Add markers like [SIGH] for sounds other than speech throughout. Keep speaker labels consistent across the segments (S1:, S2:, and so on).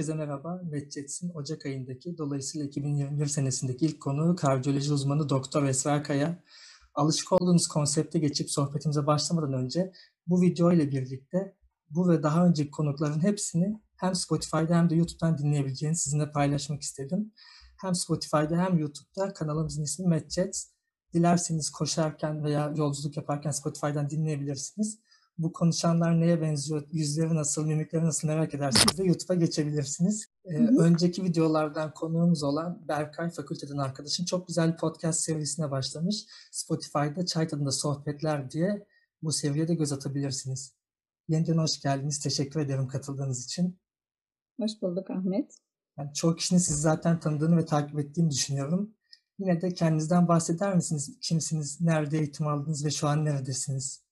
S1: Herkese merhaba. Medcets'in Ocak ayındaki dolayısıyla 2021 senesindeki ilk konu kardiyoloji uzmanı Doktor Esra Kaya. Alışık olduğunuz konsepte geçip sohbetimize başlamadan önce bu video ile birlikte bu ve daha önceki konukların hepsini hem Spotify'da hem de YouTube'dan dinleyebileceğinizi sizinle paylaşmak istedim. Hem Spotify'da hem YouTube'da kanalımızın ismi Medcets. Dilerseniz koşarken veya yolculuk yaparken Spotify'dan dinleyebilirsiniz bu konuşanlar neye benziyor, yüzleri nasıl, mimikleri nasıl merak edersiniz de YouTube'a geçebilirsiniz. Ee, önceki videolardan konuğumuz olan Berkay Fakülteden arkadaşım çok güzel bir podcast serisine başlamış. Spotify'da Çay Tadında Sohbetler diye bu seviyede de göz atabilirsiniz. Yeniden hoş geldiniz. Teşekkür ederim katıldığınız için.
S2: Hoş bulduk Ahmet.
S1: Yani çoğu kişinin sizi zaten tanıdığını ve takip ettiğini düşünüyorum. Yine de kendinizden bahseder misiniz? Kimsiniz, nerede eğitim aldınız ve şu an neredesiniz?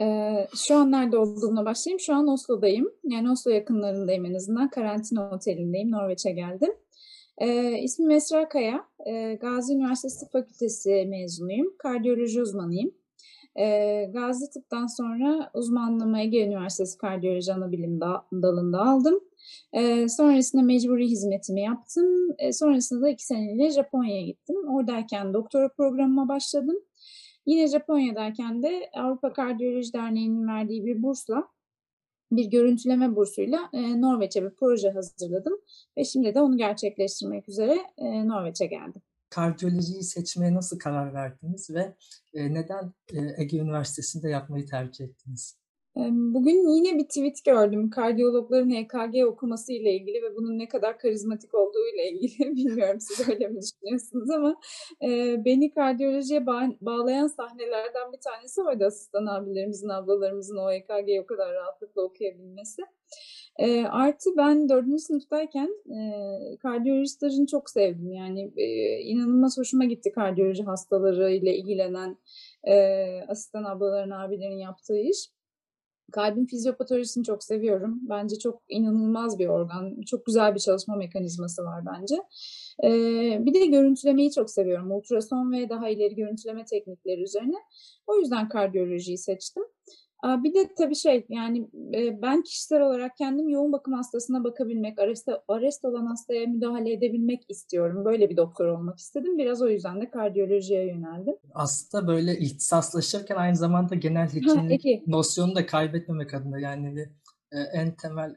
S2: Ee, şu an nerede olduğumla başlayayım. Şu an Oslo'dayım. Yani Oslo yakınlarındayım en azından. Karantina otelindeyim. Norveç'e geldim. Ee, ismim Esra Kaya. Ee, Gazi Üniversitesi Fakültesi mezunuyum. Kardiyoloji uzmanıyım. Ee, Gazi Tıp'tan sonra uzmanlığımı Ege Üniversitesi Kardiyoloji Anabilim dalında aldım. Ee, sonrasında mecburi hizmetimi yaptım. Ee, sonrasında da iki seneyle Japonya'ya gittim. Oradayken doktora programıma başladım. Yine Japonya'dayken de Avrupa Kardiyoloji Derneği'nin verdiği bir bursla bir görüntüleme bursuyla e, Norveç'e bir proje hazırladım ve şimdi de onu gerçekleştirmek üzere e, Norveç'e geldim.
S1: Kardiyolojiyi seçmeye nasıl karar verdiniz ve e, neden e, Ege Üniversitesi'nde yapmayı tercih ettiniz?
S2: Bugün yine bir tweet gördüm. Kardiyologların EKG okuması ile ilgili ve bunun ne kadar karizmatik olduğu ile ilgili. [LAUGHS] Bilmiyorum siz öyle mi düşünüyorsunuz ama e, beni kardiyolojiye ba- bağlayan sahnelerden bir tanesi oydu asistan abilerimizin, ablalarımızın o EKG'yi o kadar rahatlıkla okuyabilmesi. E, artı ben dördüncü sınıftayken e, kardiyoloji stajını çok sevdim. Yani e, inanılmaz hoşuma gitti kardiyoloji hastaları ile ilgilenen e, asistan ablaların, abilerin yaptığı iş. Kalbin fizyopatolojisini çok seviyorum. Bence çok inanılmaz bir organ. Çok güzel bir çalışma mekanizması var bence. Ee, bir de görüntülemeyi çok seviyorum. Ultrason ve daha ileri görüntüleme teknikleri üzerine. O yüzden kardiyolojiyi seçtim. Bir de tabii şey yani ben kişisel olarak kendim yoğun bakım hastasına bakabilmek, arrest, arrest olan hastaya müdahale edebilmek istiyorum. Böyle bir doktor olmak istedim. Biraz o yüzden de kardiyolojiye yöneldim.
S1: Aslında böyle ihtisaslaşırken aynı zamanda genel hekimlik nosyonu da kaybetmemek adına yani bir, en temel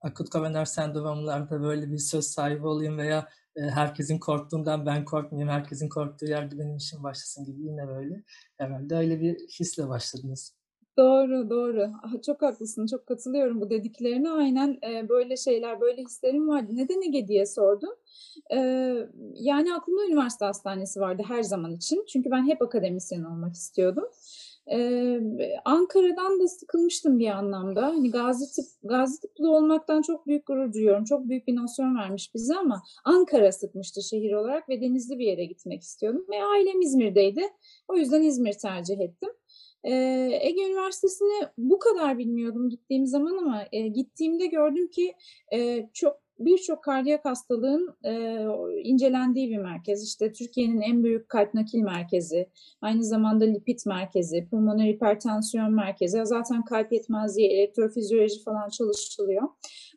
S1: akut koroner sendromlarda böyle bir söz sahibi olayım veya herkesin korktuğundan ben korkmayayım, herkesin korktuğu yerde benim işim başlasın gibi yine böyle. Herhalde öyle bir hisle başladınız.
S2: Doğru, doğru. Çok haklısın, çok katılıyorum bu dediklerine. Aynen e, böyle şeyler, böyle hislerim vardı. Neden Ege diye sordum. E, yani aklımda üniversite hastanesi vardı her zaman için. Çünkü ben hep akademisyen olmak istiyordum. Ee, Ankara'dan da sıkılmıştım bir anlamda. Hani Gazi, tıp, Gazi tıplı olmaktan çok büyük gurur duyuyorum. Çok büyük bir nosyon vermiş bize ama Ankara sıkmıştı şehir olarak ve denizli bir yere gitmek istiyordum. Ve ailem İzmir'deydi. O yüzden İzmir tercih ettim. Ege Üniversitesi'ni bu kadar bilmiyordum gittiğim zaman ama e, gittiğimde gördüm ki e, çok birçok kardiyak hastalığın e, incelendiği bir merkez. İşte Türkiye'nin en büyük kalp nakil merkezi, aynı zamanda lipid merkezi, pulmoner hipertansiyon merkezi. Zaten kalp yetmezliği, elektrofizyoloji falan çalışılıyor.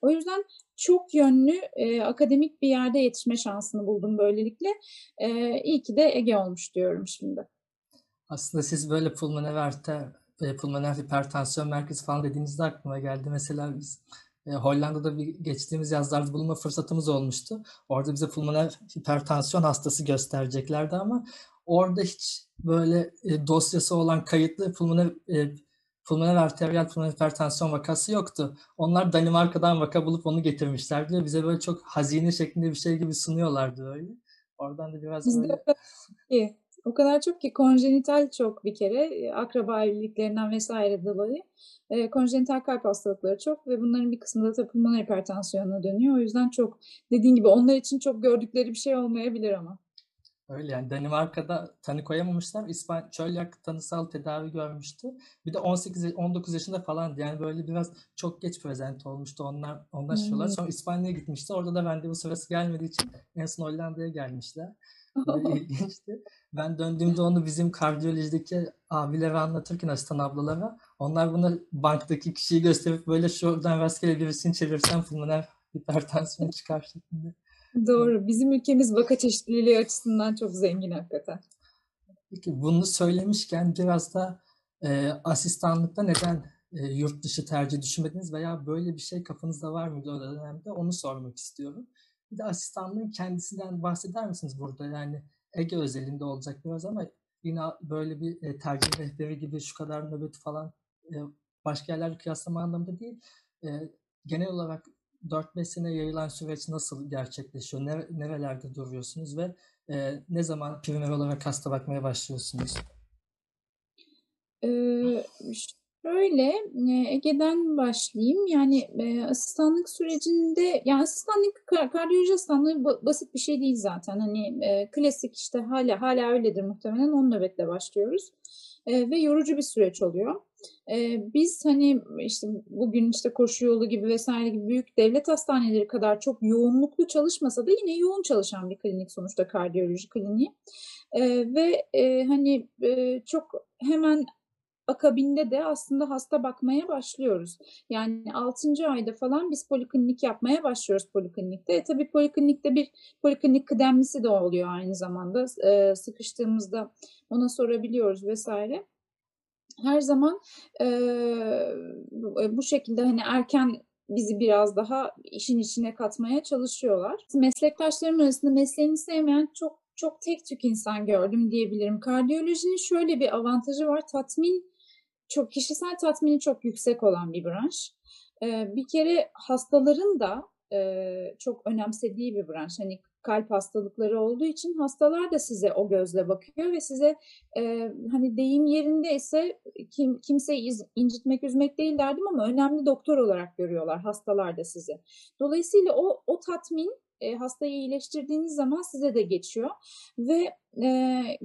S2: O yüzden çok yönlü e, akademik bir yerde yetişme şansını buldum böylelikle. E, iyi ki de Ege olmuş diyorum şimdi.
S1: Aslında siz böyle pulmoner arter, e, pulmoner hipertansiyon merkezi falan dediğinizde aklıma geldi. Mesela biz e, Hollanda'da bir geçtiğimiz yazlarda bulunma fırsatımız olmuştu. Orada bize pulmoner hipertansiyon hastası göstereceklerdi ama orada hiç böyle e, dosyası olan kayıtlı pulmoner e, pulmoner arteriyel pulmoner hipertansiyon vakası yoktu. Onlar Danimarka'dan vaka bulup onu getirmişlerdi bize böyle çok hazine şeklinde bir şey gibi sunuyorlardı öyle. Oradan da biraz
S2: böyle... O kadar çok ki konjenital çok bir kere akraba evliliklerinden vesaire dolayı e, konjenital kalp hastalıkları çok ve bunların bir kısmı da tabii pulmoner hipertansiyona dönüyor. O yüzden çok dediğin gibi onlar için çok gördükleri bir şey olmayabilir ama.
S1: Öyle yani Danimarka'da tanı koyamamışlar. İspanya çölyak tanısal tedavi görmüştü. Bir de 18 19 yaşında falan yani böyle biraz çok geç prezent olmuştu onlar onlar.
S2: Hmm.
S1: Sonra İspanya'ya gitmişti. Orada da randevu sırası gelmediği için en son Hollanda'ya gelmişler. Böyle [LAUGHS] ilginçti. Ben döndüğümde onu bizim kardiyolojideki abilere anlatırken asistan ablalara onlar buna banktaki kişiyi gösterip böyle şuradan rastgele birisini çevirsen pulmoner hipertansiyon çıkar şeklinde.
S2: Doğru. Bizim ülkemiz vaka çeşitliliği açısından çok zengin hakikaten.
S1: Peki bunu söylemişken biraz da e, asistanlıkta neden e, yurt dışı tercih düşünmediniz veya böyle bir şey kafanızda var mıydı o dönemde onu sormak istiyorum. Bir de asistanlığın kendisinden bahseder misiniz burada? Yani Ege özelinde olacak biraz ama yine böyle bir e, tercih rehberi gibi şu kadar nöbet falan e, başka yerlerle kıyaslama anlamında değil. E, genel olarak 4-5 sene yayılan süreç nasıl gerçekleşiyor? Nere, nerelerde duruyorsunuz ve e, ne zaman primer olarak hasta bakmaya başlıyorsunuz?
S2: Ee, şöyle e, Ege'den başlayayım. Yani e, asistanlık sürecinde, yani asistanlık kar- kardiyoloji asistanlığı ba- basit bir şey değil zaten. Hani e, klasik işte hala hala öyledir muhtemelen. 10 nöbetle başlıyoruz. E, ve yorucu bir süreç oluyor. E, biz hani işte bugün işte koşu yolu gibi vesaire gibi büyük devlet hastaneleri kadar çok yoğunluklu çalışmasa da yine yoğun çalışan bir klinik sonuçta kardiyoloji kliniği. E, ve e, hani e, çok hemen akabinde de aslında hasta bakmaya başlıyoruz. Yani 6. ayda falan biz poliklinik yapmaya başlıyoruz poliklinikte. E, tabii poliklinikte bir poliklinik kıdemlisi de oluyor aynı zamanda. E, sıkıştığımızda ona sorabiliyoruz vesaire. Her zaman e, bu şekilde hani erken bizi biraz daha işin içine katmaya çalışıyorlar. Meslektaşlarım arasında mesleğini sevmeyen çok çok tek tük insan gördüm diyebilirim. Kardiyolojinin şöyle bir avantajı var. Tatmin çok kişisel tatmini çok yüksek olan bir branş. Bir kere hastaların da çok önemsediği bir branş. Hani kalp hastalıkları olduğu için hastalar da size o gözle bakıyor ve size hani deyim yerinde ise kim, kimseyi incitmek, üzmek değil derdim ama önemli doktor olarak görüyorlar hastalar da sizi. Dolayısıyla o, o tatmin hastayı iyileştirdiğiniz zaman size de geçiyor ve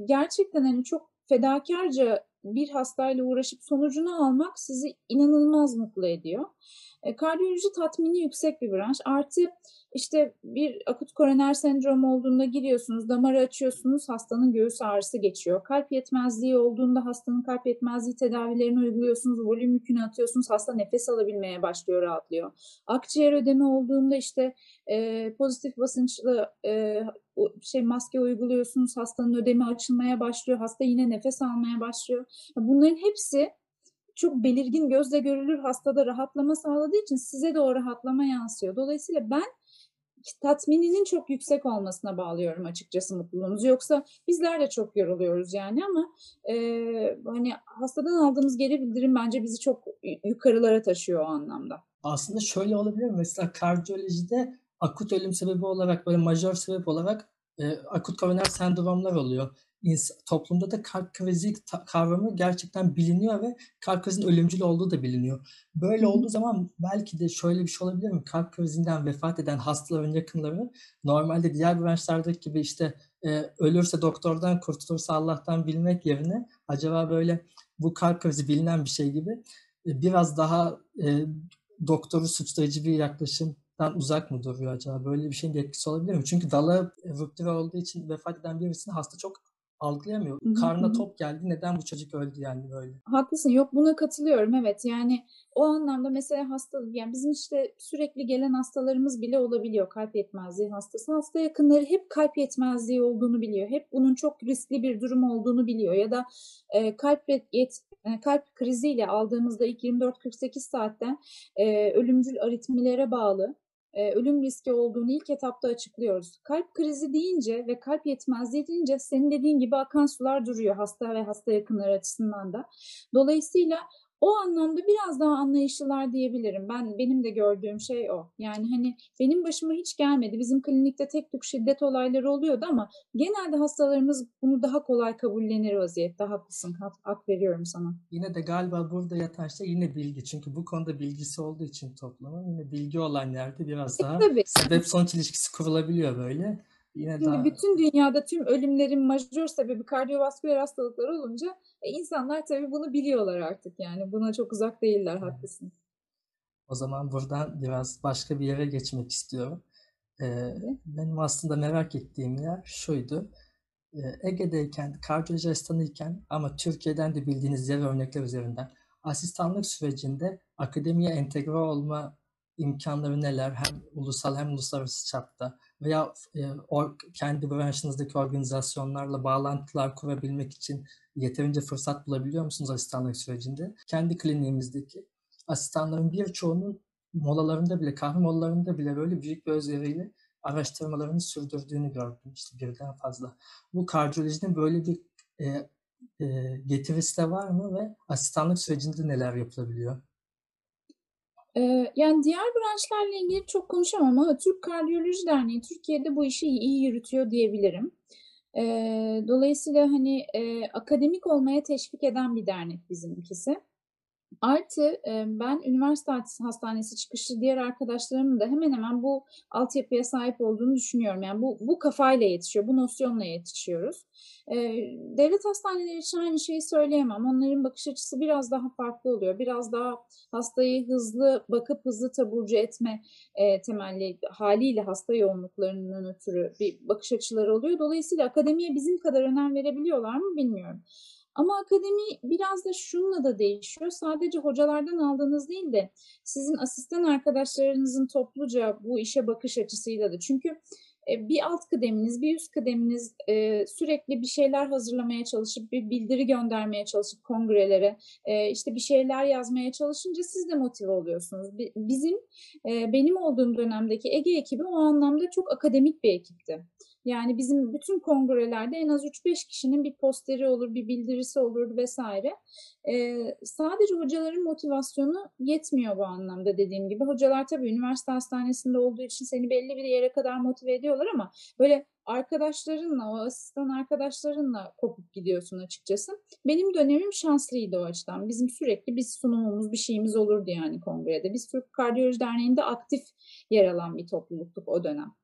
S2: gerçekten hani çok fedakarca bir hastayla uğraşıp sonucunu almak sizi inanılmaz mutlu ediyor. E, kardiyoloji tatmini yüksek bir branş. Artı işte bir akut koroner sendrom olduğunda giriyorsunuz, damarı açıyorsunuz, hastanın göğüs ağrısı geçiyor. Kalp yetmezliği olduğunda hastanın kalp yetmezliği tedavilerini uyguluyorsunuz, volüm yükünü atıyorsunuz, hasta nefes alabilmeye başlıyor, rahatlıyor. Akciğer ödemi olduğunda işte e, pozitif basınçlı e, şey maske uyguluyorsunuz, hastanın ödemi açılmaya başlıyor, hasta yine nefes almaya başlıyor. Bunların hepsi çok belirgin gözle görülür hastada rahatlama sağladığı için size de o rahatlama yansıyor. Dolayısıyla ben tatmininin çok yüksek olmasına bağlıyorum açıkçası mutluluğumuzu. Yoksa bizler de çok yoruluyoruz yani ama e, hani hastadan aldığımız geri bildirim bence bizi çok yukarılara taşıyor o anlamda.
S1: Aslında şöyle olabilir mesela kardiyolojide akut ölüm sebebi olarak böyle majör sebep olarak e, akut koroner sendromlar oluyor toplumda da kalp krizi kavramı gerçekten biliniyor ve kalp krizinin ölümcül olduğu da biliniyor. Böyle olduğu zaman belki de şöyle bir şey olabilir mi? Kalp krizinden vefat eden hastaların yakınları normalde diğer branşlardaki gibi işte e, ölürse doktordan kurtulursa Allah'tan bilmek yerine acaba böyle bu kalp krizi bilinen bir şey gibi e, biraz daha e, doktoru suçlayıcı bir yaklaşımdan uzak mı duruyor acaba? Böyle bir şeyin de etkisi olabilir mi? Çünkü dalı rüptüre olduğu için vefat eden birisini hasta çok algılayamıyor. Karnına top geldi. Neden bu çocuk öldü yani böyle?
S2: Haklısın. Yok buna katılıyorum. Evet yani o anlamda mesela hasta yani bizim işte sürekli gelen hastalarımız bile olabiliyor. Kalp yetmezliği hastası. Hasta yakınları hep kalp yetmezliği olduğunu biliyor. Hep bunun çok riskli bir durum olduğunu biliyor. Ya da e, kalp yet, e, kalp kriziyle aldığımızda ilk 24-48 saatten e, ölümcül aritmilere bağlı e, ölüm riski olduğunu ilk etapta açıklıyoruz. Kalp krizi deyince ve kalp yetmezliği deyince senin dediğin gibi akan sular duruyor hasta ve hasta yakınları açısından da. Dolayısıyla o anlamda biraz daha anlayışlılar diyebilirim. Ben benim de gördüğüm şey o. Yani hani benim başıma hiç gelmedi. Bizim klinikte tek tük şiddet olayları oluyordu ama genelde hastalarımız bunu daha kolay kabullenir vaziyette. Haklısın. Hak, hak veriyorum sana.
S1: Yine de galiba burada yatan şey yine bilgi. Çünkü bu konuda bilgisi olduğu için toplumun yine bilgi olan yerde biraz e, daha e, sebep sonuç ilişkisi kurulabiliyor böyle. Yine
S2: Şimdi
S1: daha
S2: bütün dünyada tüm ölümlerin majör sebebi kardiyovasküler hastalıklar olunca e, insanlar tabii bunu biliyorlar artık yani buna çok uzak değiller haklısın.
S1: O zaman buradan biraz başka bir yere geçmek istiyorum. Ee, benim aslında merak ettiğim yer şuydu. Ee, Ege'deyken, kardiyoloji asistanıyken ama Türkiye'den de bildiğiniz diğer örnekler üzerinden asistanlık sürecinde akademiye entegre olma imkanları neler? Hem ulusal hem uluslararası çapta veya e, or, kendi branşınızdaki organizasyonlarla bağlantılar kurabilmek için yeterince fırsat bulabiliyor musunuz asistanlık sürecinde? Kendi kliniğimizdeki asistanların birçoğunun molalarında bile, kahve molalarında bile böyle büyük bir özveriyle araştırmalarını sürdürdüğünü gördüm işte birden fazla. Bu kardiyolojinin böyle bir e, e, getirisi de var mı ve asistanlık sürecinde neler yapılabiliyor?
S2: Yani diğer branşlarla ilgili çok konuşamam ama Türk Kardiyoloji Derneği Türkiye'de bu işi iyi yürütüyor diyebilirim. Dolayısıyla hani akademik olmaya teşvik eden bir dernek bizimkisi. Artı ben üniversite hastanesi çıkışlı diğer arkadaşlarımın da hemen hemen bu altyapıya sahip olduğunu düşünüyorum. Yani bu, bu kafayla yetişiyor, bu nosyonla yetişiyoruz. Devlet hastaneleri için aynı şeyi söyleyemem. Onların bakış açısı biraz daha farklı oluyor. Biraz daha hastayı hızlı bakıp hızlı taburcu etme temelli haliyle hasta yoğunluklarının ötürü bir bakış açıları oluyor. Dolayısıyla akademiye bizim kadar önem verebiliyorlar mı bilmiyorum. Ama akademi biraz da şununla da değişiyor. Sadece hocalardan aldığınız değil de sizin asistan arkadaşlarınızın topluca bu işe bakış açısıyla da. Çünkü bir alt kıdeminiz, bir üst kıdeminiz e, sürekli bir şeyler hazırlamaya çalışıp bir bildiri göndermeye çalışıp kongrelere e, işte bir şeyler yazmaya çalışınca siz de motive oluyorsunuz. Bizim e, benim olduğum dönemdeki Ege ekibi o anlamda çok akademik bir ekipti. Yani bizim bütün kongrelerde en az 3-5 kişinin bir posteri olur, bir bildirisi olur vesaire. Ee, sadece hocaların motivasyonu yetmiyor bu anlamda dediğim gibi. Hocalar tabii üniversite hastanesinde olduğu için seni belli bir yere kadar motive ediyorlar ama böyle arkadaşlarınla, o asistan arkadaşlarınla kopup gidiyorsun açıkçası. Benim dönemim şanslıydı o açıdan. Bizim sürekli bir sunumumuz, bir şeyimiz olurdu yani kongrede. Biz Türk Kardiyoloji Derneği'nde aktif yer alan bir topluluktuk o dönem.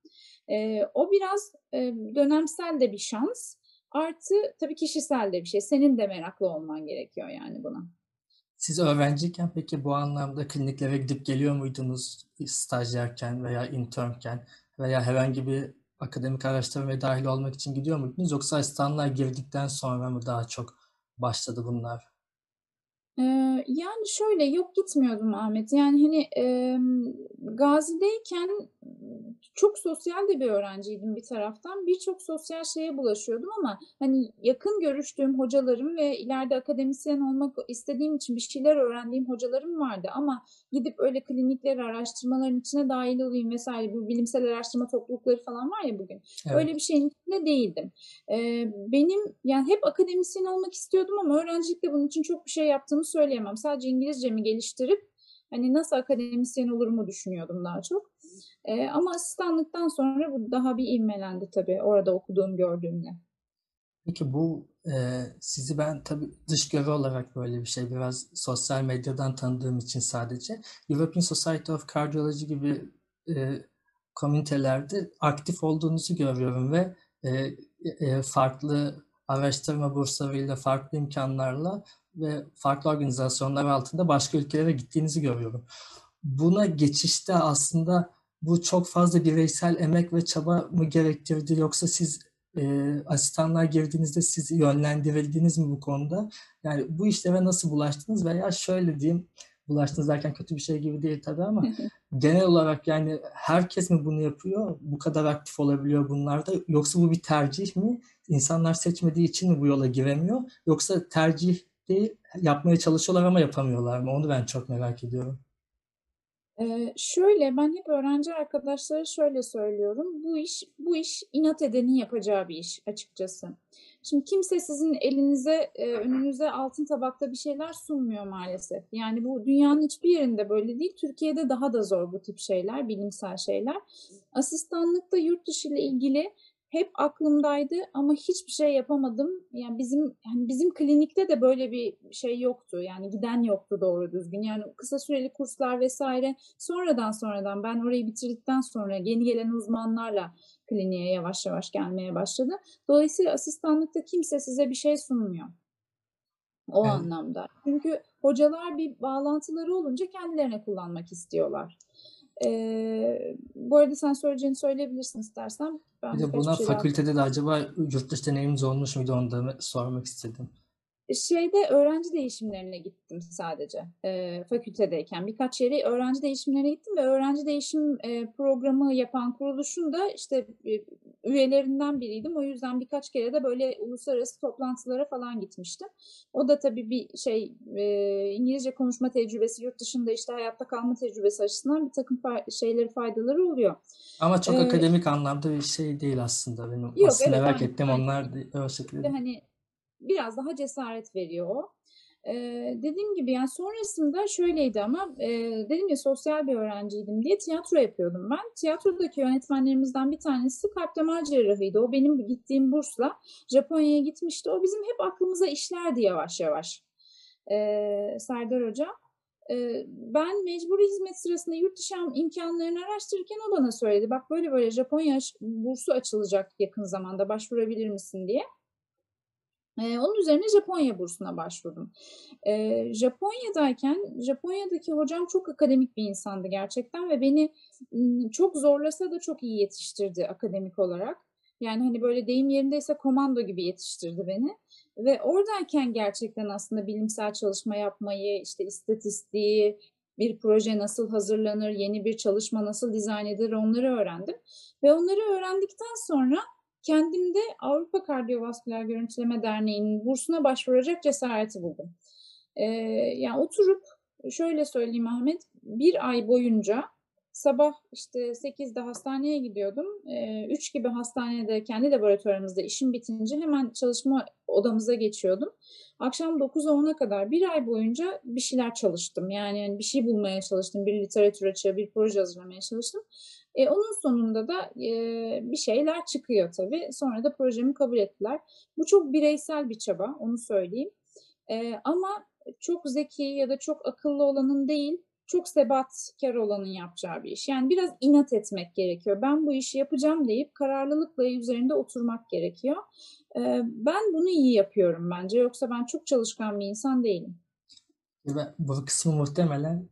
S2: E, o biraz e, dönemsel de bir şans. Artı tabii kişisel de bir şey. Senin de meraklı olman gerekiyor yani buna.
S1: Siz öğrenciyken peki bu anlamda kliniklere gidip geliyor muydunuz stajyerken veya internken veya herhangi bir akademik araştırmaya dahil olmak için gidiyor muydunuz yoksa asistanlar girdikten sonra mı daha çok başladı bunlar?
S2: Ee, yani şöyle yok gitmiyordum Ahmet. Yani hani e, Gazi'deyken çok sosyal de bir öğrenciydim bir taraftan. Birçok sosyal şeye bulaşıyordum ama hani yakın görüştüğüm hocalarım ve ileride akademisyen olmak istediğim için bir şeyler öğrendiğim hocalarım vardı. Ama gidip öyle klinikler araştırmaların içine dahil olayım vesaire bu bilimsel araştırma toplulukları falan var ya bugün. Evet. Öyle bir şeyin içinde değildim. Ee, benim yani hep akademisyen olmak istiyordum ama öğrencilikte bunun için çok bir şey yaptığımı söyleyemem. Sadece İngilizcemi geliştirip hani nasıl akademisyen olurumu düşünüyordum daha çok. E, ama asistanlıktan sonra bu daha bir ivmelendi tabii orada okuduğum gördüğümle.
S1: Peki bu e, sizi ben tabii dış görü olarak böyle bir şey biraz sosyal medyadan tanıdığım için sadece European Society of Cardiology gibi e, komünitelerde aktif olduğunuzu görüyorum ve e, e, farklı araştırma burslarıyla, farklı imkanlarla ve farklı organizasyonlar altında başka ülkelere gittiğinizi görüyorum. Buna geçişte aslında bu çok fazla bireysel emek ve çaba mı gerektirdi yoksa siz e, asistanlar girdiğinizde siz yönlendirildiniz mi bu konuda? Yani bu işlere nasıl bulaştınız veya şöyle diyeyim bulaştınız derken kötü bir şey gibi değil tabii ama genel olarak yani herkes mi bunu yapıyor? Bu kadar aktif olabiliyor bunlarda yoksa bu bir tercih mi? İnsanlar seçmediği için mi bu yola giremiyor? Yoksa tercih değil yapmaya çalışıyorlar ama yapamıyorlar mı? Onu ben çok merak ediyorum.
S2: Eee, şöyle, ben hep öğrenci arkadaşlara şöyle söylüyorum. Bu iş bu iş inat edenin yapacağı bir iş açıkçası. Şimdi kimse sizin elinize, önünüze altın tabakta bir şeyler sunmuyor maalesef. Yani bu dünyanın hiçbir yerinde böyle değil. Türkiye'de daha da zor bu tip şeyler, bilimsel şeyler. Asistanlıkta yurt dışı ile ilgili hep aklımdaydı ama hiçbir şey yapamadım. Yani bizim yani bizim klinikte de böyle bir şey yoktu. Yani giden yoktu doğru düzgün. Yani kısa süreli kurslar vesaire sonradan sonradan ben orayı bitirdikten sonra yeni gelen uzmanlarla kliniğe yavaş yavaş gelmeye başladı. Dolayısıyla asistanlıkta kimse size bir şey sunmuyor. O
S1: Evet.
S2: anlamda. Çünkü hocalar bir bağlantıları olunca kendilerine kullanmak istiyorlar. Ee, bu arada sen söyleyeceğini söyleyebilirsin istersen. Ben
S1: Bir de buna
S2: şey
S1: fakültede de acaba yurt dışı deneyiminiz olmuş muydu onu da sormak istedim.
S2: Şeyde öğrenci değişimlerine gittim sadece e, fakültedeyken. Birkaç yere öğrenci değişimlerine gittim ve öğrenci değişim e, programı yapan kuruluşun da işte e, üyelerinden biriydim. O yüzden birkaç kere de böyle uluslararası toplantılara falan gitmiştim. O da tabii bir şey e, İngilizce konuşma tecrübesi, yurt dışında işte hayatta kalma tecrübesi açısından bir takım fa- şeyleri faydaları oluyor.
S1: Ama çok
S2: Ee,
S1: akademik anlamda bir şey değil aslında benim.
S2: Yok,
S1: Asıl
S2: evet,
S1: merak ettiğim
S2: aynen.
S1: onlar o şekilde.
S2: hani biraz daha cesaret veriyor o. Ee, dediğim gibi yani sonrasında şöyleydi ama e, dedim ya sosyal bir öğrenciydim diye tiyatro yapıyordum ben. Tiyatrodaki yönetmenlerimizden bir tanesi kalp damar cerrahıydı. O benim gittiğim bursla Japonya'ya gitmişti. O bizim hep aklımıza işlerdi yavaş yavaş. Ee, Serdar Hoca. Ee, ben mecburi hizmet sırasında yurt dışı imkanlarını araştırırken o bana söyledi. Bak böyle böyle Japonya bursu açılacak yakın zamanda başvurabilir misin diye. Ee, onun üzerine Japonya bursuna başvurdum. Ee, Japonya'dayken Japonya'daki hocam çok akademik bir insandı gerçekten ve beni m, çok zorlasa da çok iyi yetiştirdi akademik olarak. Yani hani böyle deyim yerindeyse komando gibi yetiştirdi beni. Ve oradayken gerçekten aslında bilimsel çalışma yapmayı, işte istatistiği, bir proje nasıl hazırlanır, yeni bir çalışma nasıl dizayn edilir onları öğrendim. Ve onları öğrendikten sonra kendimde Avrupa Kardiyovasküler Görüntüleme Derneği'nin bursuna başvuracak cesareti buldum. Ee, yani oturup şöyle söyleyeyim Ahmet, bir ay boyunca sabah işte 8'de hastaneye gidiyordum. 3 gibi hastanede kendi laboratuvarımızda işim bitince hemen çalışma odamıza geçiyordum. Akşam 9'a 10'a kadar bir ay boyunca bir şeyler çalıştım. Yani yani bir şey bulmaya çalıştım. Bir literatür açığı, bir proje hazırlamaya çalıştım. E, onun sonunda da e, bir şeyler çıkıyor tabii. Sonra da projemi kabul ettiler. Bu çok bireysel bir çaba, onu söyleyeyim. E, ama çok zeki ya da çok akıllı olanın değil, çok sebatkar olanın yapacağı bir iş. Yani biraz inat etmek gerekiyor. Ben bu işi yapacağım deyip kararlılıkla üzerinde oturmak gerekiyor. E, ben bunu iyi yapıyorum bence. Yoksa ben çok çalışkan bir insan değilim.
S1: Bu kısmı muhtemelen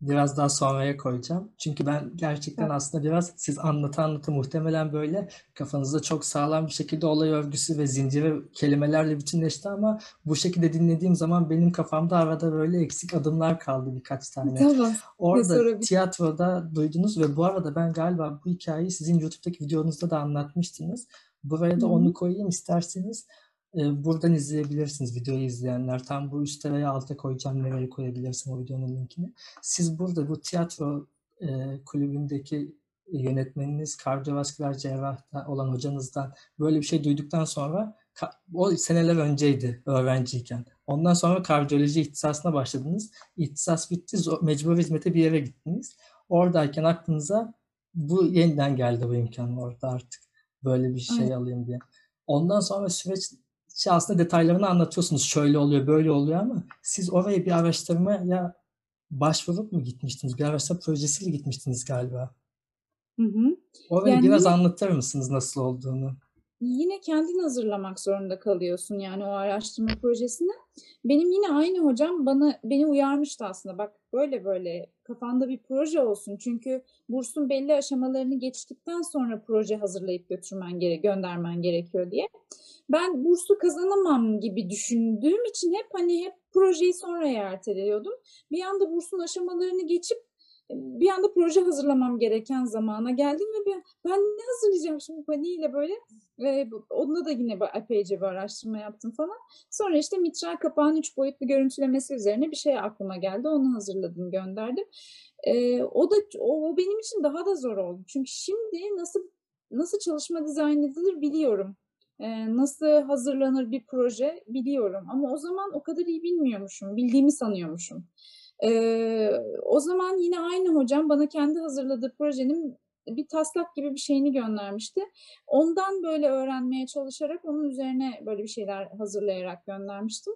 S1: biraz daha sonraya koyacağım. Çünkü ben gerçekten aslında biraz siz anlata anlata muhtemelen böyle kafanızda çok sağlam bir şekilde olay örgüsü ve zinciri kelimelerle bütünleşti ama bu şekilde dinlediğim zaman benim kafamda arada böyle eksik adımlar kaldı birkaç tane.
S2: Tamam.
S1: Orada tiyatroda duydunuz ve bu arada ben galiba bu hikayeyi sizin YouTube'daki videonuzda da anlatmıştınız. Buraya da
S2: Hı hı.
S1: onu koyayım isterseniz. E, buradan izleyebilirsiniz videoyu izleyenler. Tam bu üstte veya alta koyacağım nereye koyabilirsin o videonun linkini. Siz burada bu tiyatro e, kulübündeki yönetmeniniz, kardiyovasküler cerrahta olan hocanızdan böyle bir şey duyduktan sonra o seneler önceydi öğrenciyken. Ondan sonra kardiyoloji ihtisasına başladınız. İhtisas bitti, mecbur hizmete bir yere gittiniz. Oradayken aklınıza bu yeniden geldi bu imkan orada artık. Böyle bir şey
S2: Aynen.
S1: alayım diye. Ondan sonra süreç şey aslında detaylarını anlatıyorsunuz. Şöyle oluyor, böyle oluyor ama siz oraya bir araştırmaya başvurup mu gitmiştiniz? Bir araştırma projesiyle gitmiştiniz galiba.
S2: Hı hı.
S1: Orayı
S2: Yani
S1: biraz anlatır mısınız nasıl olduğunu?
S2: Yine kendin hazırlamak zorunda kalıyorsun yani o araştırma projesini. Benim yine aynı hocam bana beni uyarmıştı aslında. Bak böyle böyle kafanda bir proje olsun. Çünkü bursun belli aşamalarını geçtikten sonra proje hazırlayıp götürmen gere göndermen gerekiyor diye. Ben bursu kazanamam gibi düşündüğüm için hep hani hep projeyi sonraya erteliyordum. Bir anda bursun aşamalarını geçip bir anda proje hazırlamam gereken zamana geldim ve ben, ben ne hazırlayacağım şimdi paniğiyle böyle bu- onda da yine epeyce bir araştırma yaptım falan. Sonra işte mitral kapağın üç boyutlu görüntülemesi üzerine bir şey aklıma geldi. Onu hazırladım, gönderdim. Ee, o da o, o benim için daha da zor oldu. Çünkü şimdi nasıl nasıl çalışma dizayn edilir biliyorum. Ee, nasıl hazırlanır bir proje biliyorum. Ama o zaman o kadar iyi bilmiyormuşum. Bildiğimi sanıyormuşum. Ee, o zaman yine aynı hocam bana kendi hazırladığı projenin bir taslak gibi bir şeyini göndermişti. Ondan böyle öğrenmeye çalışarak onun üzerine böyle bir şeyler hazırlayarak göndermiştim.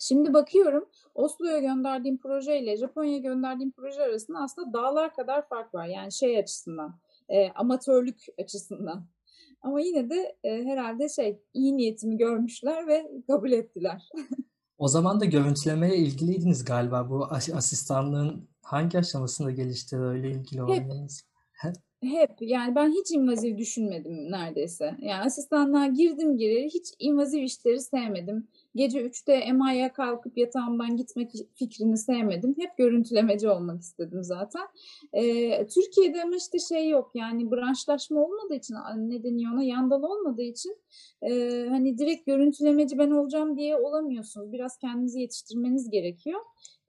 S2: Şimdi bakıyorum Oslo'ya gönderdiğim proje ile Japonya'ya gönderdiğim proje arasında aslında dağlar kadar fark var. Yani şey açısından, e, amatörlük açısından. Ama yine de e, herhalde şey iyi niyetimi görmüşler ve kabul ettiler. [LAUGHS]
S1: O zaman da görüntülemeye ilgiliydiniz galiba. Bu asistanlığın hangi aşamasında gelişti öyle ilgili olmanız?
S2: Hep, hep yani ben hiç invaziv düşünmedim neredeyse. Yani asistanlığa girdim gireli hiç invaziv işleri sevmedim gece 3'te MI'ye kalkıp yatağımdan gitmek fikrini sevmedim. Hep görüntülemeci olmak istedim zaten. Ee, Türkiye'de ama işte şey yok yani branşlaşma olmadığı için ne deniyor ona yandal olmadığı için e, hani direkt görüntülemeci ben olacağım diye olamıyorsunuz. Biraz kendinizi yetiştirmeniz gerekiyor.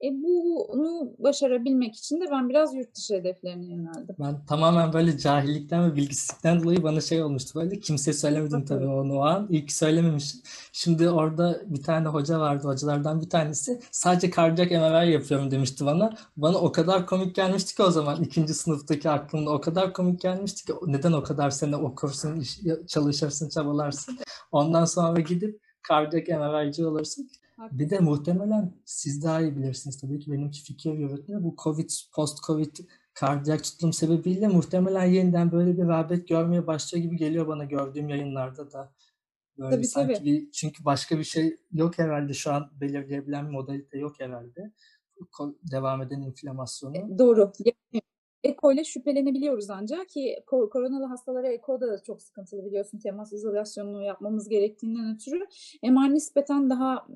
S2: E, bunu başarabilmek için de ben biraz yurt dışı hedeflerine yöneldim.
S1: Ben tamamen böyle cahillikten ve bilgisizlikten dolayı bana şey olmuştu böyle. Kimseye söylemedim tabii onu o an. İlk söylememişim. Şimdi orada bir tane hoca vardı. Hocalardan bir tanesi sadece kardiyak MRI yapıyorum demişti bana. Bana o kadar komik gelmişti ki o zaman ikinci sınıftaki aklımda o kadar komik gelmişti ki neden o kadar sene okursun, çalışırsın, çabalarsın. Ondan sonra gidip kardiyak MRI'ci olursun. Bir de muhtemelen siz daha iyi bilirsiniz tabii ki benimki fikir yürütme. Bu Covid, post-Covid kardiyak tutulum sebebiyle muhtemelen yeniden böyle bir rağbet görmeye başlıyor gibi geliyor bana gördüğüm yayınlarda da. Böyle
S2: tabii,
S1: sanki
S2: tabii.
S1: bir çünkü başka bir şey yok herhalde şu an belirleyebilen bir modalite yok herhalde. Devam eden inflamasyonu.
S2: E, doğru. Eko ile şüphelenebiliyoruz ancak ki koronalı hastalara eko da çok sıkıntılı biliyorsun temas izolasyonunu yapmamız gerektiğinden ötürü MR nispeten daha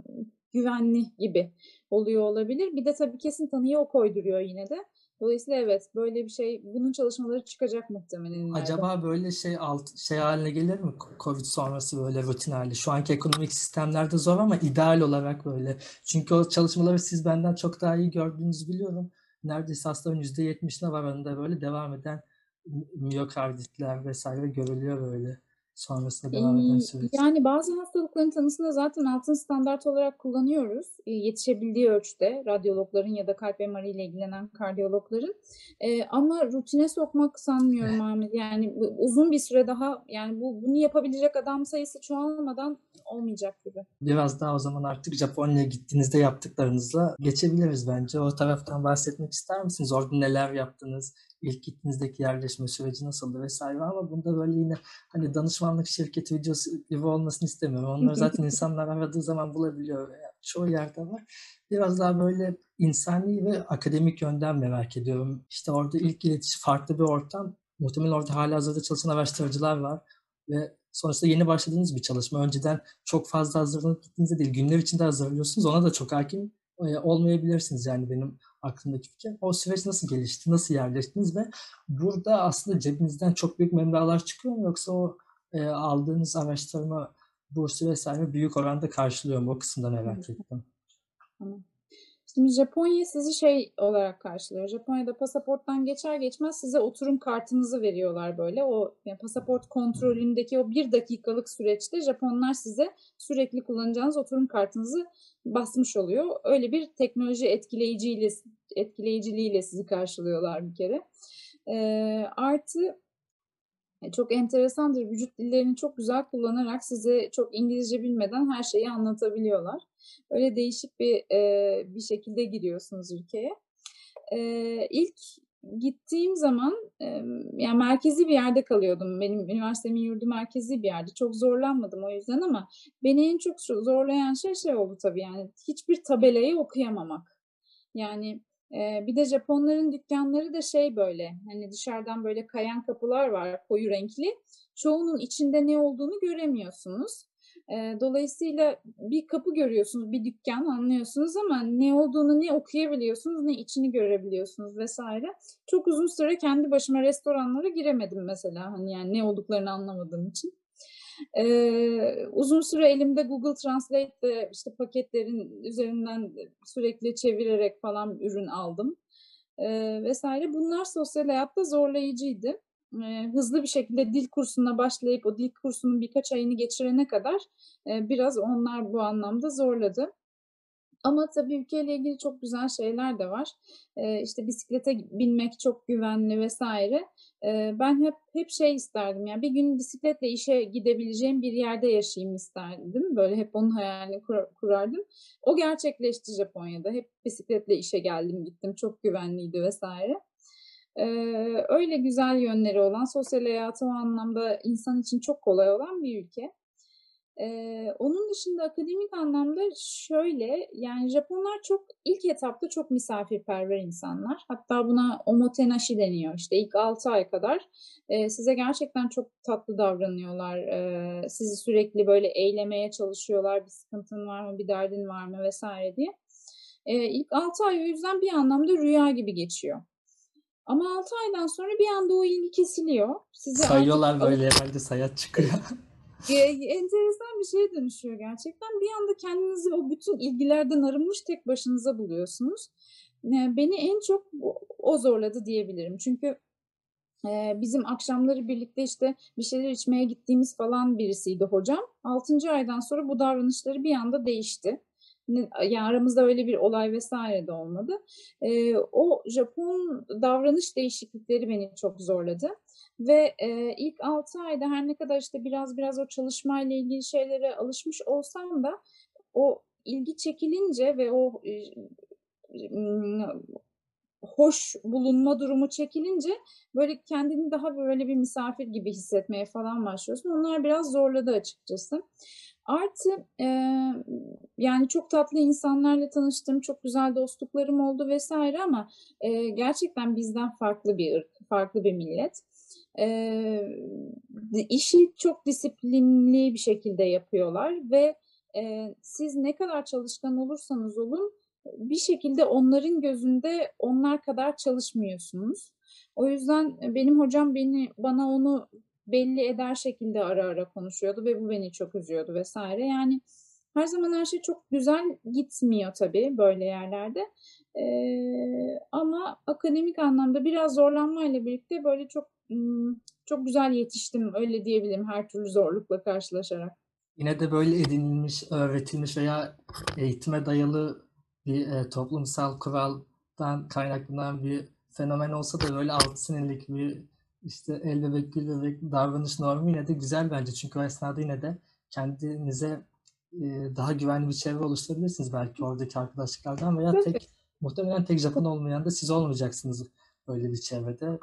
S2: güvenli gibi oluyor olabilir. Bir de tabii kesin tanıyı o koyduruyor yine de. Dolayısıyla evet böyle bir şey bunun çalışmaları çıkacak muhtemelen.
S1: Acaba böyle şey alt şey haline gelir mi Covid sonrası böyle rutin hali? Şu anki ekonomik sistemlerde zor ama ideal olarak böyle. Çünkü o çalışmaları siz benden çok daha iyi gördüğünüzü biliyorum neredeyse hastaların %70'ine varanında böyle devam eden miyokarditler vesaire görülüyor böyle sonrasında devam eden süreç.
S2: Yani bazı hastalıkların tanısında zaten altın standart olarak kullanıyoruz. Yetişebildiği ölçüde radyologların ya da kalp MR ile ilgilenen kardiyologların. Ama rutine sokmak sanmıyorum [LAUGHS] Ahmet. Yani uzun bir süre daha yani bu bunu yapabilecek adam sayısı çoğalmadan olmayacak gibi.
S1: Biraz daha o zaman artık Japonya'ya gittiğinizde yaptıklarınızla geçebiliriz bence. O taraftan bahsetmek ister misiniz? Orada neler yaptınız? ilk gittiğinizdeki yerleşme süreci nasıldı vesaire ama bunda böyle yine hani danışmanlık şirketi videosu gibi olmasını istemiyorum. Onları zaten [LAUGHS] insanlar aradığı zaman bulabiliyor. Yani çoğu yerde var. Biraz daha böyle insani ve akademik yönden merak ediyorum. İşte orada ilk iletişim farklı bir ortam. Muhtemelen orada hala hazırda çalışan araştırıcılar var ve sonuçta yeni başladığınız bir çalışma. Önceden çok fazla hazırlanıp gittiğinizde değil, günler içinde hazırlıyorsunuz. Ona da çok hakim olmayabilirsiniz yani benim aklımdaki fikir. O süreç nasıl gelişti, nasıl yerleştiniz ve burada aslında cebinizden çok büyük meblağlar çıkıyor mu yoksa o e, aldığınız araştırma bursu vesaire büyük oranda karşılıyor mu? O kısımda merak ettim.
S2: Tamam. Şimdi Japonya sizi şey olarak karşılıyor. Japonya'da pasaporttan geçer geçmez size oturum kartınızı veriyorlar böyle. O yani pasaport kontrolündeki o bir dakikalık süreçte Japonlar size sürekli kullanacağınız oturum kartınızı basmış oluyor. Öyle bir teknoloji etkileyiciyle etkileyiciliğiyle sizi karşılıyorlar bir kere. E, artı çok enteresandır. Vücut dillerini çok güzel kullanarak size çok İngilizce bilmeden her şeyi anlatabiliyorlar. Öyle değişik bir e, bir şekilde giriyorsunuz ülkeye. E, ilk gittiğim zaman e, yani merkezi bir yerde kalıyordum. Benim üniversitemin yurdu merkezi bir yerde. Çok zorlanmadım o yüzden ama beni en çok zorlayan şey şey oldu tabii yani hiçbir tabelayı okuyamamak. Yani e, bir de Japonların dükkanları da şey böyle hani dışarıdan böyle kayan kapılar var koyu renkli. Çoğunun içinde ne olduğunu göremiyorsunuz. E, dolayısıyla bir kapı görüyorsunuz, bir dükkan anlıyorsunuz ama ne olduğunu ne okuyabiliyorsunuz ne içini görebiliyorsunuz vesaire. Çok uzun süre kendi başıma restoranlara giremedim mesela hani yani ne olduklarını anlamadığım için. Ee, uzun süre elimde Google Translate'de işte paketlerin üzerinden sürekli çevirerek falan ürün aldım ee, vesaire. Bunlar sosyal hayatta zorlayıcıydı hızlı bir şekilde dil kursuna başlayıp o dil kursunun birkaç ayını geçirene kadar biraz onlar bu anlamda zorladı. Ama tabii ülkeyle ilgili çok güzel şeyler de var. Eee, işte bisiklete binmek çok güvenli vs. Eee, ben hep hep şey isterdim, yani bir gün bisikletle işe gidebileceğim bir yerde yaşayayım isterdim. Böyle hep onun hayalini kura kurardım. O gerçekleşti Japonya'da. Hep bisikletle işe geldim gittim. Çok güvenliydi vs. Eee, öyle güzel yönleri olan, sosyal hayatı o anlamda insan için çok kolay olan bir ülke. Eee, onun dışında akademik anlamda şöyle, yani Japonlar çok ilk etapta çok misafirperver insanlar. Hatta buna omotenashi deniyor. İşte ilk 6 ay kadar, eee, size gerçekten çok tatlı davranıyorlar. Eee, sizi sürekli böyle eylemeye çalışıyorlar. Bir sıkıntın var mı, bir derdin var mı vs. diye. Eee, ilk 6 ay o yüzden bir anlamda rüya gibi geçiyor. Ama 6 aydan sonra bir anda o ilgi kesiliyor. Size artık
S1: Sayıyorlar
S2: alış
S1: böyle herhâlde sayaç çıkıyor. [LAUGHS]
S2: Eee, enteresan bir şeye dönüşüyor gerçekten. Bir anda kendinizi o bütün ilgilerden arınmış tek başınıza buluyorsunuz. Eee, beni en çok o zorladı diyebilirim. Çünkü, eee, bizim akşamları birlikte, işte, bir şeyler içmeye gittiğimiz falan birisiydi hocam. 6. aydan sonra bu davranışları bir anda değişti. N ya, aramızda öyle bir olay vs. de olmadı. Eee, o Japon davranış değişiklikleri beni çok zorladı ve, eee, ilk 6 ayda her ne kadar, işte, biraz biraz o çalışmayla ilgili şeylere alışmış olsam da o ilgi çekilince ve o, hoş bulunma durumu çekilince, böyle, kendini daha böyle bir misafir gibi hissetmeye falan başlıyorsun. Onlar biraz zorladı açıkçası. Artı, eee, yani çok tatlı insanlarla tanıştım, çok güzel dostluklarım oldu vs. ama, eee, gerçekten bizden farklı bir ırk, farklı bir millet. Di işi çok disiplinli bir şekilde yapıyorlar ve, eee, siz ne kadar çalışkan olursanız olun, bir şekilde onların gözünde onlar kadar çalışmıyorsunuz. O yüzden, eee, benim hocam beni bana onu belli eder şekilde ara ara konuşuyordu ve bu beni çok üzüyordu vs. Yani her zaman her şey çok güzel gitmiyor tabii böyle yerlerde. Eee, ama akademik anlamda biraz zorlanmayla birlikte böyle çok, çok güzel yetiştim, öyle diyebilirim her türlü zorlukla karşılaşarak.
S1: Yine de böyle edinilmiş, öğretilmiş veya eğitime dayalı bir, eee, toplumsal kuraldan kaynaklanan bir fenomen olsa da böyle 6 senelik bir, işte, el bebek, gül bebek davranış normu yine de güzel bence. Çünkü o esnada yine de kendinize, eee, daha güvenli bir çevre oluşturabilirsiniz belki oradaki arkadaşlıklardan veya tek muhtemelen tek Japon olmayan da siz olmayacaksınız öyle bir çevrede.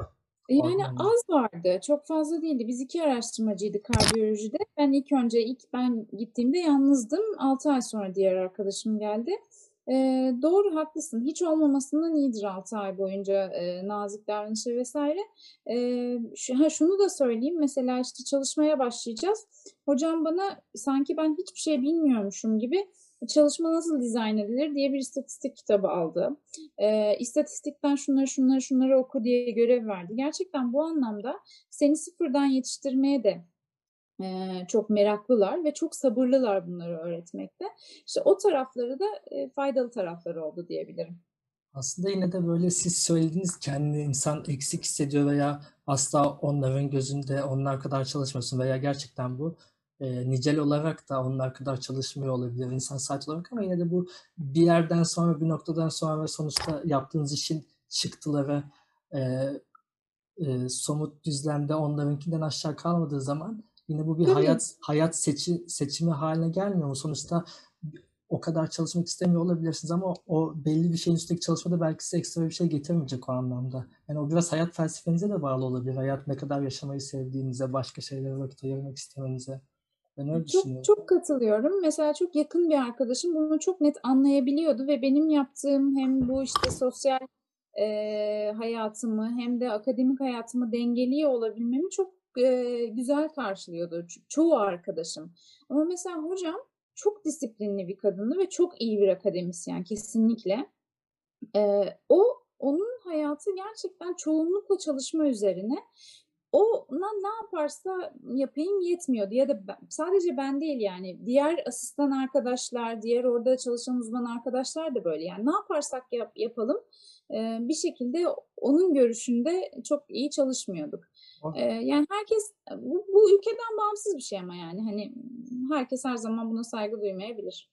S2: Yani
S1: Oradan
S2: az vardı, çok fazla değildi. Biz 2 araştırmacıydık kardiyolojide. Ben ilk önce ilk ben gittiğimde yalnızdım. 6 ay sonra diğer arkadaşım geldi. Eee, doğru, haklısın. Hiç olmamasından iyidir 6 ay boyunca, eee, nazik davranışları vs. Eee, ş ha, şunu da söyleyeyim, mesela, işte, çalışmaya başlayacağız. Hocam bana sanki ben hiçbir şey bilmiyormuşum gibi çalışma nasıl dizayn edilir diye bir istatistik kitabı aldı. Eee, istatistikten şunları, şunları, şunları oku diye görev verdi. Gerçekten bu anlamda seni sıfırdan yetiştirmeye de, çok meraklılar ve çok sabırlılar bunları öğretmekte. İşte, o tarafları da, faydalı tarafları oldu diyebilirim.
S1: Aslında yine de böyle siz söylediniz, kendini insan eksik hissediyor veya asla onların gözünde onlar kadar çalışmıyorsun veya gerçekten bu, eee, nicel olarak da onlar kadar çalışmıyor olabilir insan saat olarak ama yine de bu bir yerden sonra, bir noktadan sonra sonuçta yaptığınız işin çıktıları, eee, eee, somut düzlemde onlarınkinden aşağı kalmadığı zaman yine bu bir
S2: Tabii.
S1: hayat hayat seçi seçimi hâline gelmiyor mu? Sonuçta o kadar çalışmak istemiyor olabilirsiniz ama o belli bir şeyin üstündeki çalışma da belki size ekstra bir şey getirmeyecek o anlamda. Yani o biraz hayat felsefenize de bağlı olabilir. Hayatı ne kadar yaşamayı sevdiğinize, başka şeylere vakit ayırmak istemenize. Ben öyle
S2: Çok
S1: düşünüyorum.
S2: çok katılıyorum. Mesela çok yakın bir arkadaşım bunu çok net anlayabiliyordu ve benim yaptığım hem bu, işte, sosyal, eee, hayatımı hem de akademik hayatımı dengeliyor olabilmemi çok, eee, güzel karşılıyordu çoğu arkadaşım. Ama mesela hocam çok disiplinli bir kadındı ve çok iyi bir akademisyen kesinlikle. Eee, o onun hayatı gerçekten çoğunlukla çalışma üzerine. Ona ne yaparsa yapayım yetmiyordu ya da ben sadece ben değil yani diğer asistan arkadaşlar, diğer orada çalışan uzman arkadaşlar da böyle. Yani ne yaparsak yap yapalım, bir şekilde onun görüşünde çok iyi çalışmıyorduk. Yani herkes bu bu ülkeden bağımsız bir şey ama yani, hani, herkes her zaman buna saygı duymayabilir.